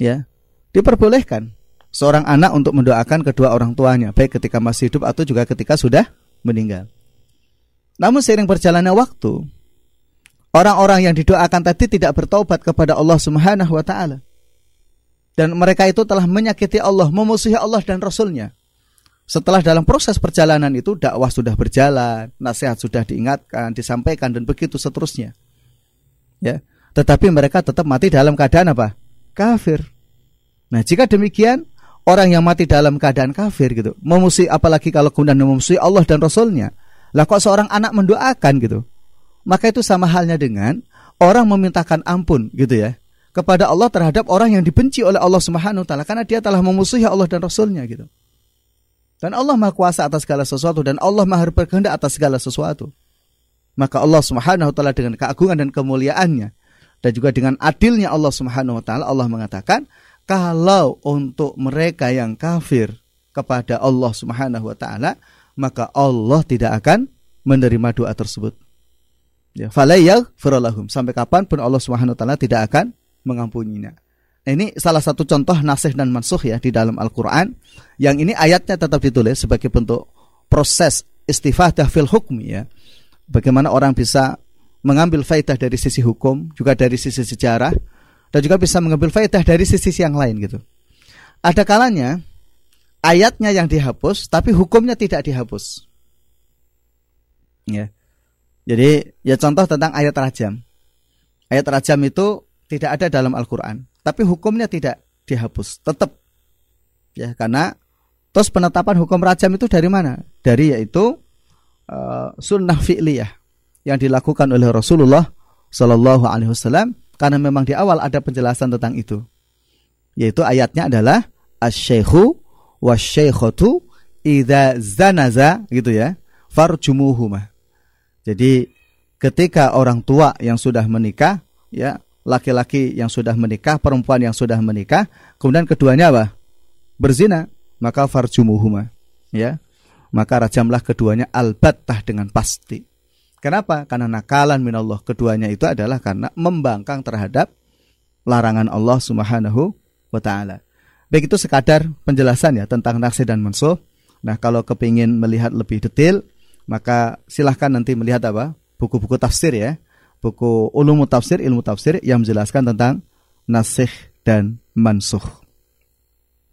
Ya, diperbolehkan seorang anak untuk mendoakan kedua orang tuanya, baik ketika masih hidup atau juga ketika sudah meninggal. Namun seiring berjalannya waktu, orang-orang yang didoakan tadi tidak bertobat kepada Allah Subhanahu wa taala. Dan mereka itu telah menyakiti Allah, memusuhi Allah dan Rasulnya. Setelah dalam proses perjalanan itu dakwah sudah berjalan, nasihat sudah diingatkan, disampaikan dan begitu seterusnya. Ya. Tetapi mereka tetap mati dalam keadaan apa? Kafir. Nah, jika demikian, orang yang mati dalam keadaan kafir gitu, memusuhi apalagi kalau kemudian memusuhi Allah dan Rasulnya, Lah kok seorang anak mendoakan gitu? Maka itu sama halnya dengan orang memintakan ampun gitu ya kepada Allah terhadap orang yang dibenci oleh Allah Subhanahu wa taala karena dia telah memusuhi Allah dan Rasulnya gitu. Dan Allah Maha Kuasa atas segala sesuatu dan Allah Maha berkehendak atas segala sesuatu. Maka Allah Subhanahu wa taala dengan keagungan dan kemuliaannya dan juga dengan adilnya Allah Subhanahu wa taala Allah mengatakan kalau untuk mereka yang kafir kepada Allah Subhanahu wa taala maka Allah tidak akan menerima doa tersebut. Ya, sampai kapan pun Allah Subhanahu wa taala tidak akan mengampuninya. Nah, ini salah satu contoh nasih dan mansuh ya di dalam Al-Qur'an. Yang ini ayatnya tetap ditulis sebagai bentuk proses istifadah fil hukmi ya. Bagaimana orang bisa mengambil faidah dari sisi hukum, juga dari sisi sejarah, dan juga bisa mengambil faidah dari sisi yang lain gitu. Ada kalanya ayatnya yang dihapus, tapi hukumnya tidak dihapus. Ya. Jadi ya contoh tentang ayat rajam. Ayat rajam itu tidak ada dalam Al-Quran, tapi hukumnya tidak dihapus, tetap. Ya, karena terus penetapan hukum rajam itu dari mana? Dari yaitu uh, sunnah fi'liyah yang dilakukan oleh Rasulullah Shallallahu Alaihi Wasallam karena memang di awal ada penjelasan tentang itu yaitu ayatnya adalah asyikhu wasyaikhatu idza zanaza gitu ya farjumuhuma jadi ketika orang tua yang sudah menikah ya laki-laki yang sudah menikah perempuan yang sudah menikah kemudian keduanya apa berzina maka farjumuhuma ya maka rajamlah keduanya albattah dengan pasti Kenapa? Karena nakalan minallah keduanya itu adalah karena membangkang terhadap larangan Allah Subhanahu wa taala. Baik itu sekadar penjelasan ya tentang naksi dan mansuh. Nah, kalau kepingin melihat lebih detail, maka silahkan nanti melihat apa? Buku-buku tafsir ya. Buku ulumu tafsir, ilmu tafsir yang menjelaskan tentang nasih dan mansuh.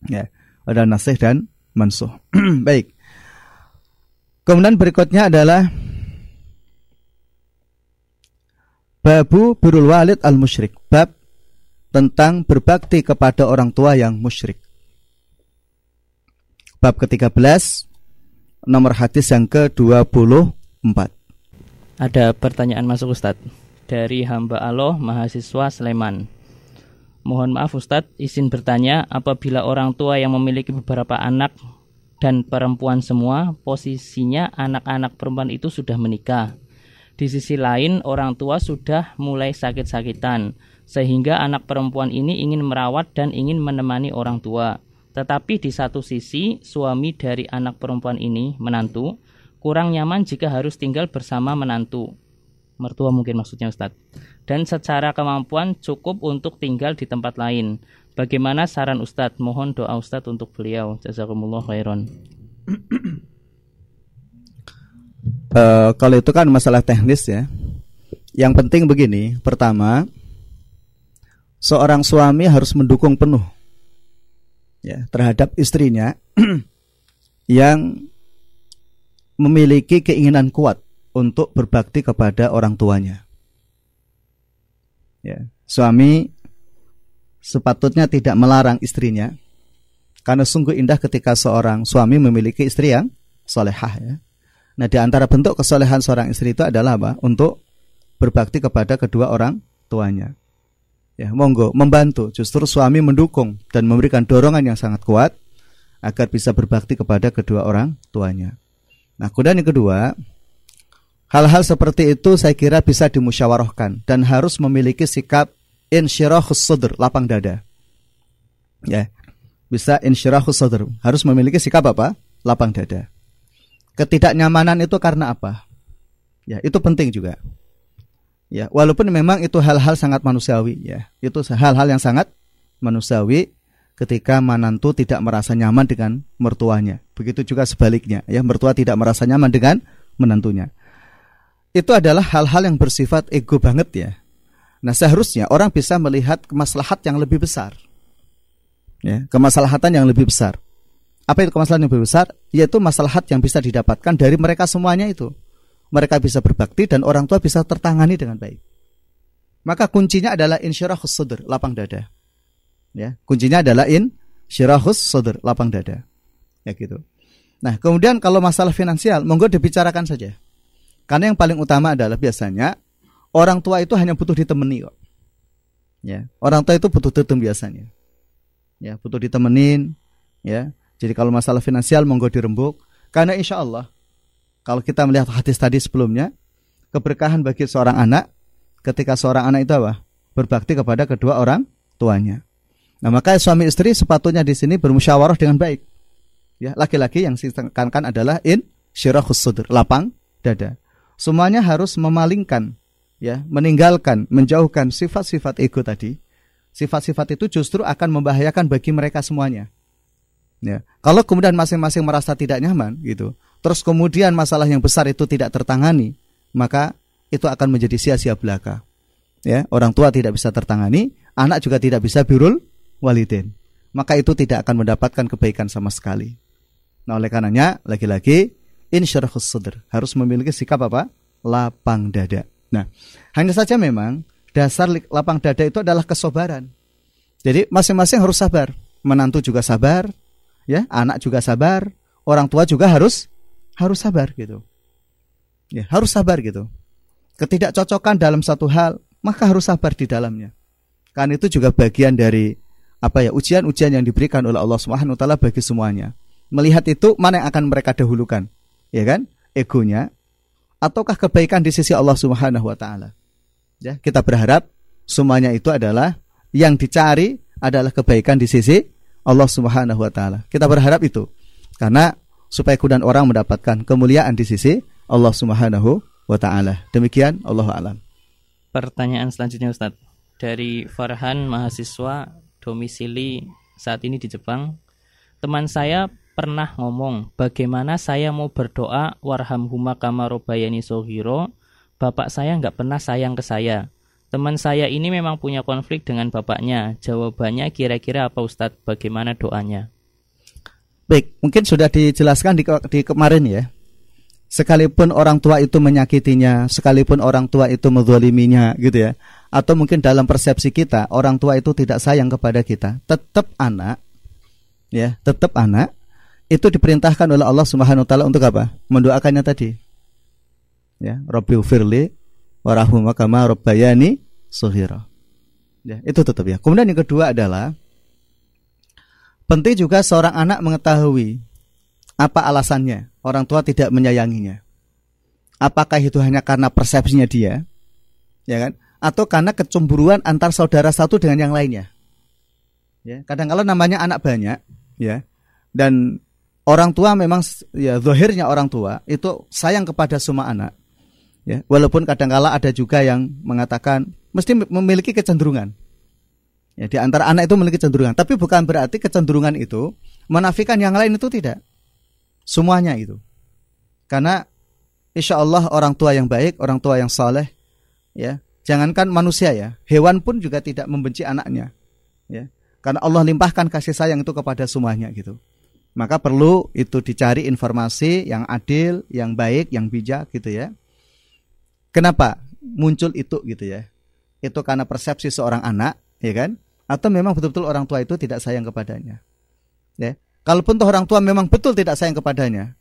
Ya, ada nasih dan mansuh. Baik. Kemudian berikutnya adalah Babu birul walid al musyrik. Bab tentang berbakti kepada orang tua yang musyrik. Bab ke-13 nomor hadis yang ke-24. Ada pertanyaan masuk Ustadz dari hamba Allah mahasiswa Sleman. Mohon maaf Ustadz, izin bertanya apabila orang tua yang memiliki beberapa anak dan perempuan semua, posisinya anak-anak perempuan itu sudah menikah di sisi lain, orang tua sudah mulai sakit-sakitan, sehingga anak perempuan ini ingin merawat dan ingin menemani orang tua. Tetapi di satu sisi, suami dari anak perempuan ini, menantu, kurang nyaman jika harus tinggal bersama menantu. Mertua mungkin maksudnya Ustadz. Dan secara kemampuan cukup untuk tinggal di tempat lain. Bagaimana saran Ustadz? Mohon doa Ustadz untuk beliau. Jazakumullah khairan. uh, kalau itu kan masalah teknis ya. Yang penting begini, pertama, seorang suami harus mendukung penuh ya terhadap istrinya yang memiliki keinginan kuat untuk berbakti kepada orang tuanya. Ya, suami sepatutnya tidak melarang istrinya karena sungguh indah ketika seorang suami memiliki istri yang solehah ya. Nah, di antara bentuk kesolehan seorang istri itu adalah apa? Untuk berbakti kepada kedua orang tuanya. Ya, monggo membantu, justru suami mendukung dan memberikan dorongan yang sangat kuat agar bisa berbakti kepada kedua orang tuanya. Nah, kemudian yang kedua, hal-hal seperti itu saya kira bisa dimusyawarahkan dan harus memiliki sikap insyirahus sadr, lapang dada. Ya. Bisa insyirahus sadr, harus memiliki sikap apa? Lapang dada. Ketidaknyamanan itu karena apa? Ya, itu penting juga. Ya, walaupun memang itu hal-hal sangat manusiawi ya. Itu hal-hal yang sangat manusiawi ketika menantu tidak merasa nyaman dengan mertuanya. Begitu juga sebaliknya, ya, mertua tidak merasa nyaman dengan menantunya. Itu adalah hal-hal yang bersifat ego banget ya. Nah, seharusnya orang bisa melihat kemaslahat yang lebih besar. Ya, kemaslahatan yang lebih besar. Apa itu kemaslahan yang lebih besar? Yaitu maslahat yang bisa didapatkan dari mereka semuanya itu. Mereka bisa berbakti dan orang tua bisa tertangani dengan baik. Maka kuncinya adalah insyirahus sadr, lapang dada. Ya, kuncinya adalah in syirahus lapang dada. Ya gitu. Nah, kemudian kalau masalah finansial, monggo dibicarakan saja. Karena yang paling utama adalah biasanya orang tua itu hanya butuh ditemani kok. Ya, orang tua itu butuh tutum biasanya. Ya, butuh ditemenin, ya. Jadi kalau masalah finansial monggo dirembuk karena insya Allah kalau kita melihat hadis tadi sebelumnya keberkahan bagi seorang anak ketika seorang anak itu apa? Berbakti kepada kedua orang tuanya. Nah, maka suami istri sepatutnya di sini bermusyawarah dengan baik. Ya, laki-laki yang ditekankan adalah in syirahus sudur, lapang dada. Semuanya harus memalingkan ya, meninggalkan, menjauhkan sifat-sifat ego tadi. Sifat-sifat itu justru akan membahayakan bagi mereka semuanya. Ya. Kalau kemudian masing-masing merasa tidak nyaman gitu, terus kemudian masalah yang besar itu tidak tertangani, maka itu akan menjadi sia-sia belaka. Ya, orang tua tidak bisa tertangani, anak juga tidak bisa birul walidin. Maka itu tidak akan mendapatkan kebaikan sama sekali. Nah, oleh karenanya lagi-lagi insyarahus sadr harus memiliki sikap apa? lapang dada. Nah, hanya saja memang dasar lapang dada itu adalah kesabaran. Jadi masing-masing harus sabar. Menantu juga sabar, ya, anak juga sabar, orang tua juga harus harus sabar gitu. Ya, harus sabar gitu. Ketidakcocokan dalam satu hal, maka harus sabar di dalamnya. Kan itu juga bagian dari apa ya ujian-ujian yang diberikan oleh Allah Subhanahu wa taala bagi semuanya. Melihat itu mana yang akan mereka dahulukan? Ya kan? Egonya ataukah kebaikan di sisi Allah Subhanahu wa taala. Ya, kita berharap semuanya itu adalah yang dicari adalah kebaikan di sisi Allah Subhanahu wa taala. Kita berharap itu. Karena supaya kemudian orang mendapatkan kemuliaan di sisi Allah Subhanahu wa taala. Demikian Allah alam. Pertanyaan selanjutnya Ustaz. Dari Farhan mahasiswa domisili saat ini di Jepang. Teman saya pernah ngomong bagaimana saya mau berdoa warhamhuma kama robayani sohiro? Bapak saya nggak pernah sayang ke saya. Teman saya ini memang punya konflik dengan bapaknya. Jawabannya kira-kira apa Ustadz? Bagaimana doanya? Baik mungkin sudah dijelaskan di, di kemarin ya. Sekalipun orang tua itu menyakitinya sekalipun orang tua itu menzaliminya gitu ya. Atau mungkin dalam persepsi kita orang tua itu tidak sayang kepada kita. Tetap anak ya tetap anak itu diperintahkan oleh Allah Subhanahu wa taala untuk apa? Mendoakannya tadi. Ya, Rabbil firli warahumma kama rabbayani suhira. Ya, itu tetap ya. Kemudian yang kedua adalah penting juga seorang anak mengetahui apa alasannya orang tua tidak menyayanginya. Apakah itu hanya karena persepsinya dia? Ya kan? Atau karena kecemburuan antar saudara satu dengan yang lainnya. Ya, kadang kala namanya anak banyak, ya. Dan orang tua memang ya zahirnya orang tua itu sayang kepada semua anak. Ya, walaupun kadangkala ada juga yang mengatakan mesti memiliki kecenderungan. Ya, di antara anak itu memiliki kecenderungan, tapi bukan berarti kecenderungan itu menafikan yang lain itu tidak. Semuanya itu. Karena insya Allah orang tua yang baik, orang tua yang saleh, ya, jangankan manusia ya, hewan pun juga tidak membenci anaknya. Ya, karena Allah limpahkan kasih sayang itu kepada semuanya gitu maka perlu itu dicari informasi yang adil, yang baik, yang bijak gitu ya. Kenapa muncul itu gitu ya? Itu karena persepsi seorang anak, ya kan? Atau memang betul-betul orang tua itu tidak sayang kepadanya. Ya. Kalaupun toh orang tua memang betul tidak sayang kepadanya,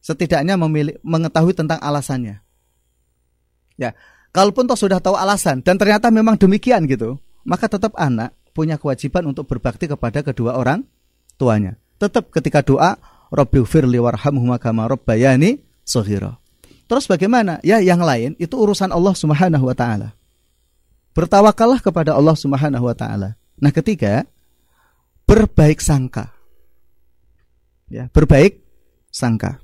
setidaknya memilih, mengetahui tentang alasannya. Ya, kalaupun toh sudah tahu alasan dan ternyata memang demikian gitu, maka tetap anak punya kewajiban untuk berbakti kepada kedua orang tuanya tetap ketika doa firli kama rabbayani shaghira. Terus bagaimana? Ya yang lain itu urusan Allah Subhanahu wa taala. Bertawakallah kepada Allah Subhanahu wa taala. Nah, ketiga berbaik sangka. Ya, berbaik sangka.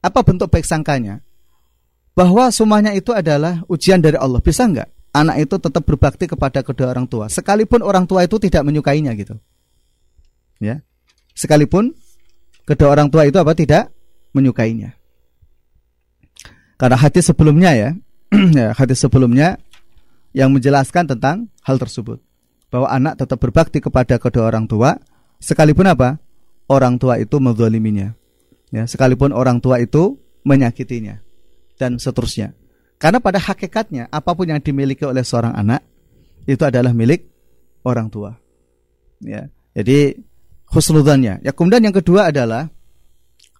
Apa bentuk baik sangkanya? Bahwa semuanya itu adalah ujian dari Allah. Bisa enggak anak itu tetap berbakti kepada kedua orang tua sekalipun orang tua itu tidak menyukainya gitu. Ya sekalipun kedua orang tua itu apa tidak menyukainya. Karena hadis sebelumnya ya, ya hadis sebelumnya yang menjelaskan tentang hal tersebut. Bahwa anak tetap berbakti kepada kedua orang tua sekalipun apa? Orang tua itu menzaliminya. Ya sekalipun orang tua itu menyakitinya dan seterusnya. Karena pada hakikatnya apa pun yang dimiliki oleh seorang anak itu adalah milik orang tua. Ya jadi husnudzannya. Ya kemudian yang kedua adalah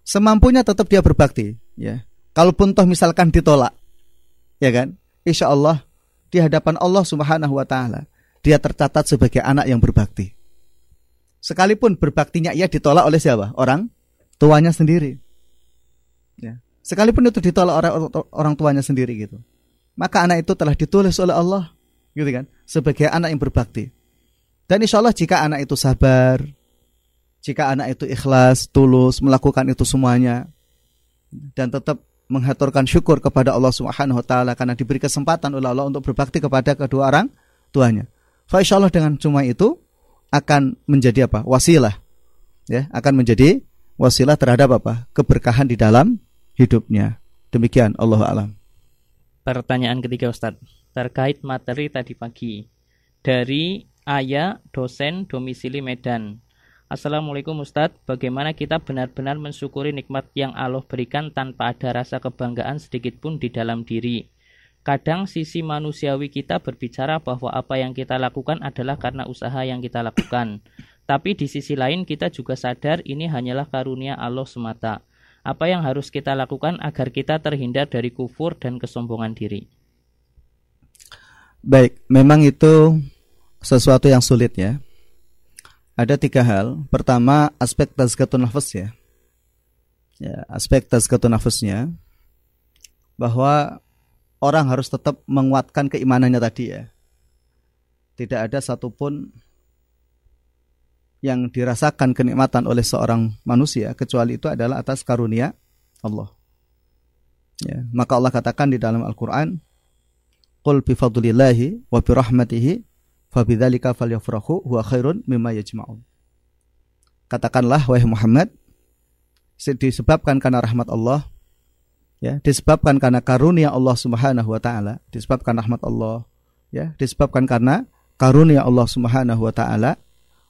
semampunya tetap dia berbakti, ya. kalaupun toh misalkan ditolak, ya kan? Insya Allah di hadapan Allah Subhanahu wa taala dia tercatat sebagai anak yang berbakti. Sekalipun berbaktinya ia ditolak oleh siapa? Orang tuanya sendiri. Ya. Sekalipun itu ditolak oleh orang tuanya sendiri gitu. Maka anak itu telah ditulis oleh Allah gitu kan sebagai anak yang berbakti. Dan insya Allah jika anak itu sabar, jika anak itu ikhlas, tulus melakukan itu semuanya dan tetap menghaturkan syukur kepada Allah Subhanahu wa taala karena diberi kesempatan oleh Allah untuk berbakti kepada kedua orang tuanya. Fa Allah dengan cuma itu akan menjadi apa? wasilah. Ya, akan menjadi wasilah terhadap apa? keberkahan di dalam hidupnya. Demikian Allah alam. Pertanyaan ketiga Ustadz terkait materi tadi pagi dari Ayah dosen domisili Medan. Assalamualaikum Ustadz, bagaimana kita benar-benar mensyukuri nikmat yang Allah berikan tanpa ada rasa kebanggaan sedikit pun di dalam diri. Kadang sisi manusiawi kita berbicara bahwa apa yang kita lakukan adalah karena usaha yang kita lakukan. Tapi di sisi lain kita juga sadar ini hanyalah karunia Allah semata. Apa yang harus kita lakukan agar kita terhindar dari kufur dan kesombongan diri? Baik, memang itu sesuatu yang sulit ya. Ada tiga hal. Pertama, aspek tazkatun nafas ya. Ya, aspek tazkatun nafasnya bahwa orang harus tetap menguatkan keimanannya tadi ya. Tidak ada satupun yang dirasakan kenikmatan oleh seorang manusia kecuali itu adalah atas karunia Allah. Ya, maka Allah katakan di dalam Al-Qur'an, "Qul bi fadlillahi wa bi rahmatihi fabidzalika falyafrahu huwa khairun mimma yajma'un." Katakanlah wahai Muhammad, disebabkan karena rahmat Allah, ya disebabkan karena karunia Allah Subhanahu wa taala disebabkan rahmat Allah ya disebabkan karena karunia Allah Subhanahu wa taala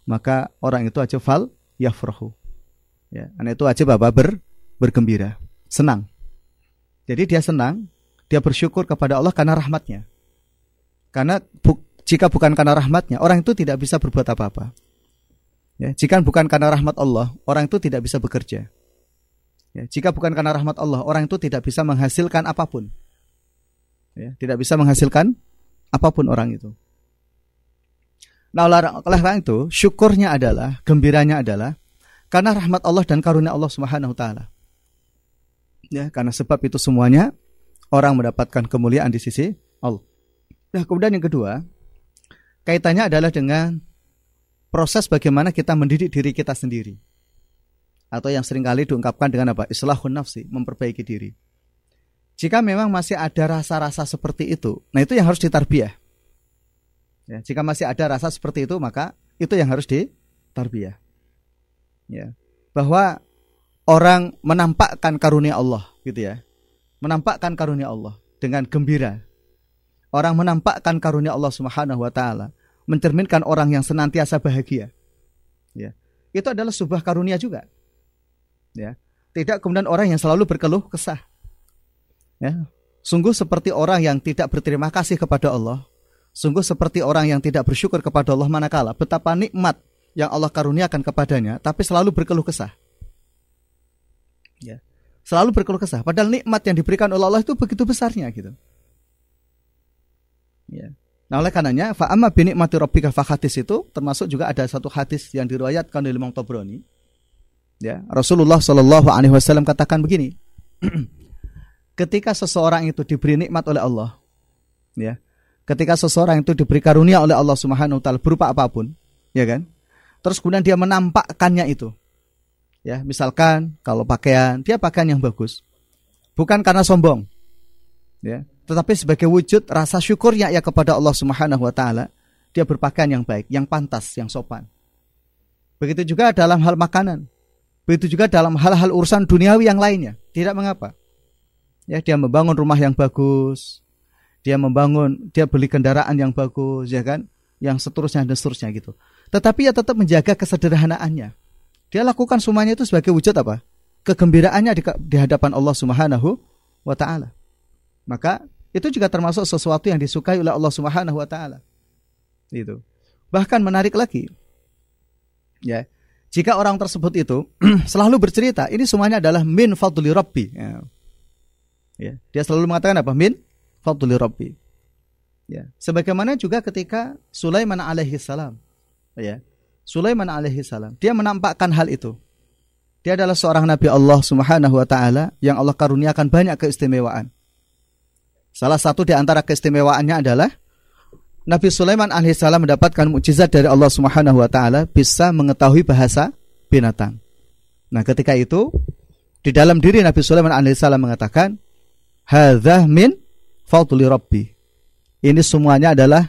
maka orang itu wajib fal yafrahu. Ya anak itu wajib apa? Ber bergembira senang. Jadi dia senang dia bersyukur kepada Allah karena rahmatnya. Karena bu, jika bukan karena rahmatnya orang itu tidak bisa berbuat apa-apa ya jika bukan karena rahmat Allah orang itu tidak bisa bekerja Ya, jika bukan karena rahmat Allah, orang itu tidak bisa menghasilkan apa pun. Ya, tidak bisa menghasilkan apa pun orang itu. Nah, oleh karena itu, syukurnya adalah, gembiranya adalah karena rahmat Allah dan karunia Allah Subhanahu wa taala. Ya, karena sebab itu semuanya orang mendapatkan kemuliaan di sisi Allah. Nah, kemudian yang kedua, kaitannya adalah dengan proses bagaimana kita mendidik diri kita sendiri atau yang sering kali diungkapkan dengan apa? Islahun nafsi, memperbaiki diri. Jika memang masih ada rasa-rasa seperti itu, nah itu yang harus ditarbiah. Ya, jika masih ada rasa seperti itu, maka itu yang harus ditarbiah. Ya, bahwa orang menampakkan karunia Allah, gitu ya, menampakkan karunia Allah dengan gembira. Orang menampakkan karunia Allah Subhanahu Wa Taala, mencerminkan orang yang senantiasa bahagia. Ya, itu adalah sebuah karunia juga. Ya. Tidak kemudian orang yang selalu berkeluh kesah. Ya. Sungguh seperti orang yang tidak berterima kasih kepada Allah. Sungguh seperti orang yang tidak bersyukur kepada Allah manakala. Betapa nikmat yang Allah karuniakan kepadanya tapi selalu berkeluh kesah. Ya. Selalu berkeluh kesah. Padahal nikmat yang diberikan oleh Allah itu begitu besarnya gitu. Ya Nah oleh karenanya fa'amma binikmati rabbika fahatis itu termasuk juga ada satu hadis yang diriwayatkan oleh Imam Tabrani. Ya, Rasulullah Shallallahu Alaihi Wasallam katakan begini, ketika seseorang itu diberi nikmat oleh Allah, ya, ketika seseorang itu diberi karunia oleh Allah Subhanahu Wa Taala berupa apa pun, ya kan, terus kemudian dia menampakkannya itu, ya, misalkan kalau pakaian dia pakaian yang bagus, bukan karena sombong, ya, tetapi sebagai wujud rasa syukurnya ya kepada Allah Subhanahu Wa Taala, dia berpakaian yang baik, yang pantas, yang sopan. Begitu juga dalam hal makanan Begitu juga dalam hal-hal urusan duniawi yang lainnya. Tidak mengapa. Ya, dia membangun rumah yang bagus. Dia membangun, dia beli kendaraan yang bagus, ya kan? Yang seterusnya dan seterusnya gitu. Tetapi ya tetap menjaga kesederhanaannya. Dia lakukan semuanya itu sebagai wujud apa? Kegembiraannya di, hadapan Allah Subhanahu wa taala. Maka itu juga termasuk sesuatu yang disukai oleh Allah Subhanahu wa taala. Itu. Bahkan menarik lagi. Ya, jika orang tersebut itu selalu bercerita, ini semuanya adalah min fadli rabbi. Ya. Ya, dia selalu mengatakan apa? Min fadli rabbi. Ya, sebagaimana juga ketika Sulaiman alaihi salam. Ya. Sulaiman alaihi salam, dia menampakkan hal itu. Dia adalah seorang nabi Allah Subhanahu wa taala yang Allah karuniakan banyak keistimewaan. Salah satu di antara keistimewaannya adalah Nabi Sulaiman alaihissalam mendapatkan mukjizat dari Allah Subhanahu wa taala bisa mengetahui bahasa binatang. Nah, ketika itu di dalam diri Nabi Sulaiman alaihissalam mengatakan, "Hadza min fadli rabbi." Ini semuanya adalah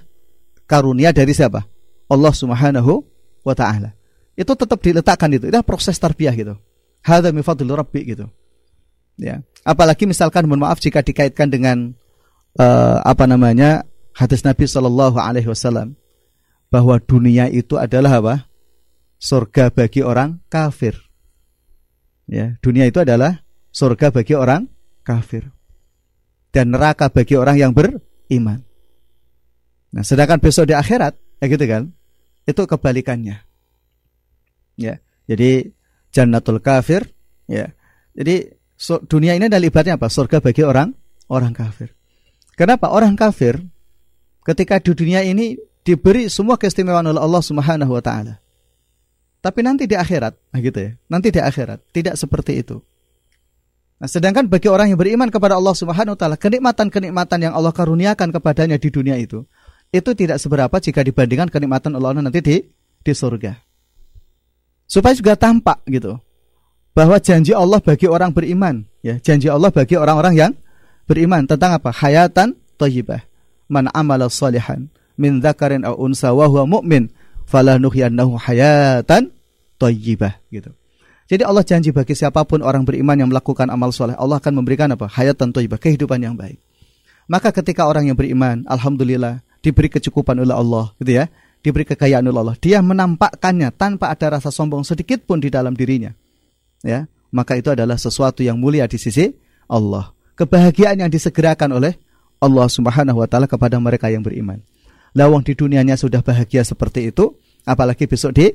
karunia dari siapa? Allah Subhanahu wa taala. Itu tetap diletakkan itu. Itu proses tarbiyah gitu. Hadza min fadli rabbi gitu. Ya. Apalagi misalkan mohon maaf jika dikaitkan dengan uh, apa namanya hadis Nabi Shallallahu Alaihi Wasallam bahwa dunia itu adalah apa? Surga bagi orang kafir. Ya, dunia itu adalah surga bagi orang kafir dan neraka bagi orang yang beriman. Nah, sedangkan besok di akhirat, ya gitu kan? Itu kebalikannya. Ya, jadi jannatul kafir, ya. Jadi dunia ini adalah ibaratnya apa? Surga bagi orang orang kafir. Kenapa orang kafir ketika di dunia ini diberi semua keistimewaan oleh Allah Subhanahu wa taala. Tapi nanti di akhirat, nah gitu ya. Nanti di akhirat tidak seperti itu. Nah, sedangkan bagi orang yang beriman kepada Allah Subhanahu wa taala, kenikmatan-kenikmatan yang Allah karuniakan kepadanya di dunia itu, itu tidak seberapa jika dibandingkan kenikmatan Allah nanti di di surga. Supaya juga tampak gitu bahwa janji Allah bagi orang beriman, ya, janji Allah bagi orang-orang yang beriman tentang apa? Hayatan thayyibah man amala salihan min dzakarin aw unsa wa huwa mu'min falanuhyiyannahu hayatan thayyibah gitu. Jadi Allah janji bagi siapa pun orang beriman yang melakukan amal soleh, Allah akan memberikan apa? Hayatan thayyibah, kehidupan yang baik. Maka ketika orang yang beriman, alhamdulillah diberi kecukupan oleh Allah, gitu ya, diberi kekayaan oleh Allah, dia menampakkannya tanpa ada rasa sombong sedikit pun di dalam dirinya. Ya, maka itu adalah sesuatu yang mulia di sisi Allah. Kebahagiaan yang disegerakan oleh Allah Subhanahu wa taala kepada mereka yang beriman. Lawang di dunianya sudah bahagia seperti itu, apalagi besok di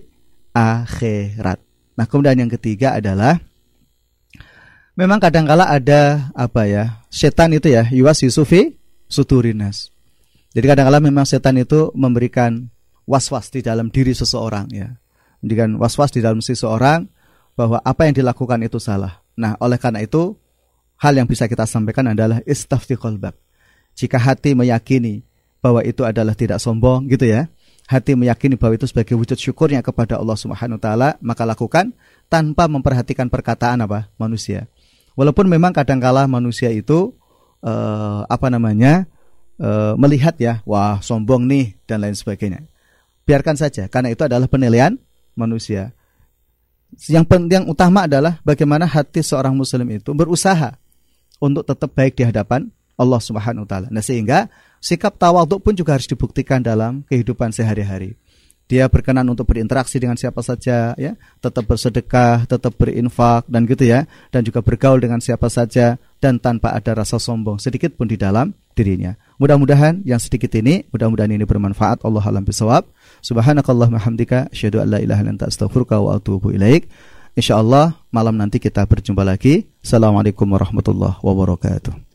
akhirat. Nah, kemudian yang ketiga adalah memang kadangkala ada apa ya? Setan itu ya, yuwas yusufi suturinas. Jadi kadangkala memang setan itu memberikan was-was di dalam diri seseorang ya. Memberikan was-was di dalam seseorang bahwa apa yang dilakukan itu salah. Nah, oleh karena itu hal yang bisa kita sampaikan adalah istafti qalbak jika hati meyakini bahwa itu adalah tidak sombong gitu ya. Hati meyakini bahwa itu sebagai wujud syukurnya kepada Allah Subhanahu wa taala, maka lakukan tanpa memperhatikan perkataan apa? manusia. Walaupun memang kadangkala manusia itu eh, apa namanya? Eh, melihat ya, wah sombong nih dan lain sebagainya. Biarkan saja karena itu adalah penilaian manusia. Yang penting utama adalah bagaimana hati seorang muslim itu berusaha untuk tetap baik di hadapan Allah Subhanahu wa taala. Nah, sehingga sikap tawadhu pun juga harus dibuktikan dalam kehidupan sehari-hari. Dia berkenan untuk berinteraksi dengan siapa saja ya, tetap bersedekah, tetap berinfak dan gitu ya, dan juga bergaul dengan siapa saja dan tanpa ada rasa sombong sedikit pun di dalam dirinya. Mudah-mudahan yang sedikit ini, mudah-mudahan ini bermanfaat. Allah alam bisawab. Subhanakallahumma hamdika asyhadu an la ilaha wa atubu ilaik. Insyaallah malam nanti kita berjumpa lagi. Assalamualaikum warahmatullahi wabarakatuh.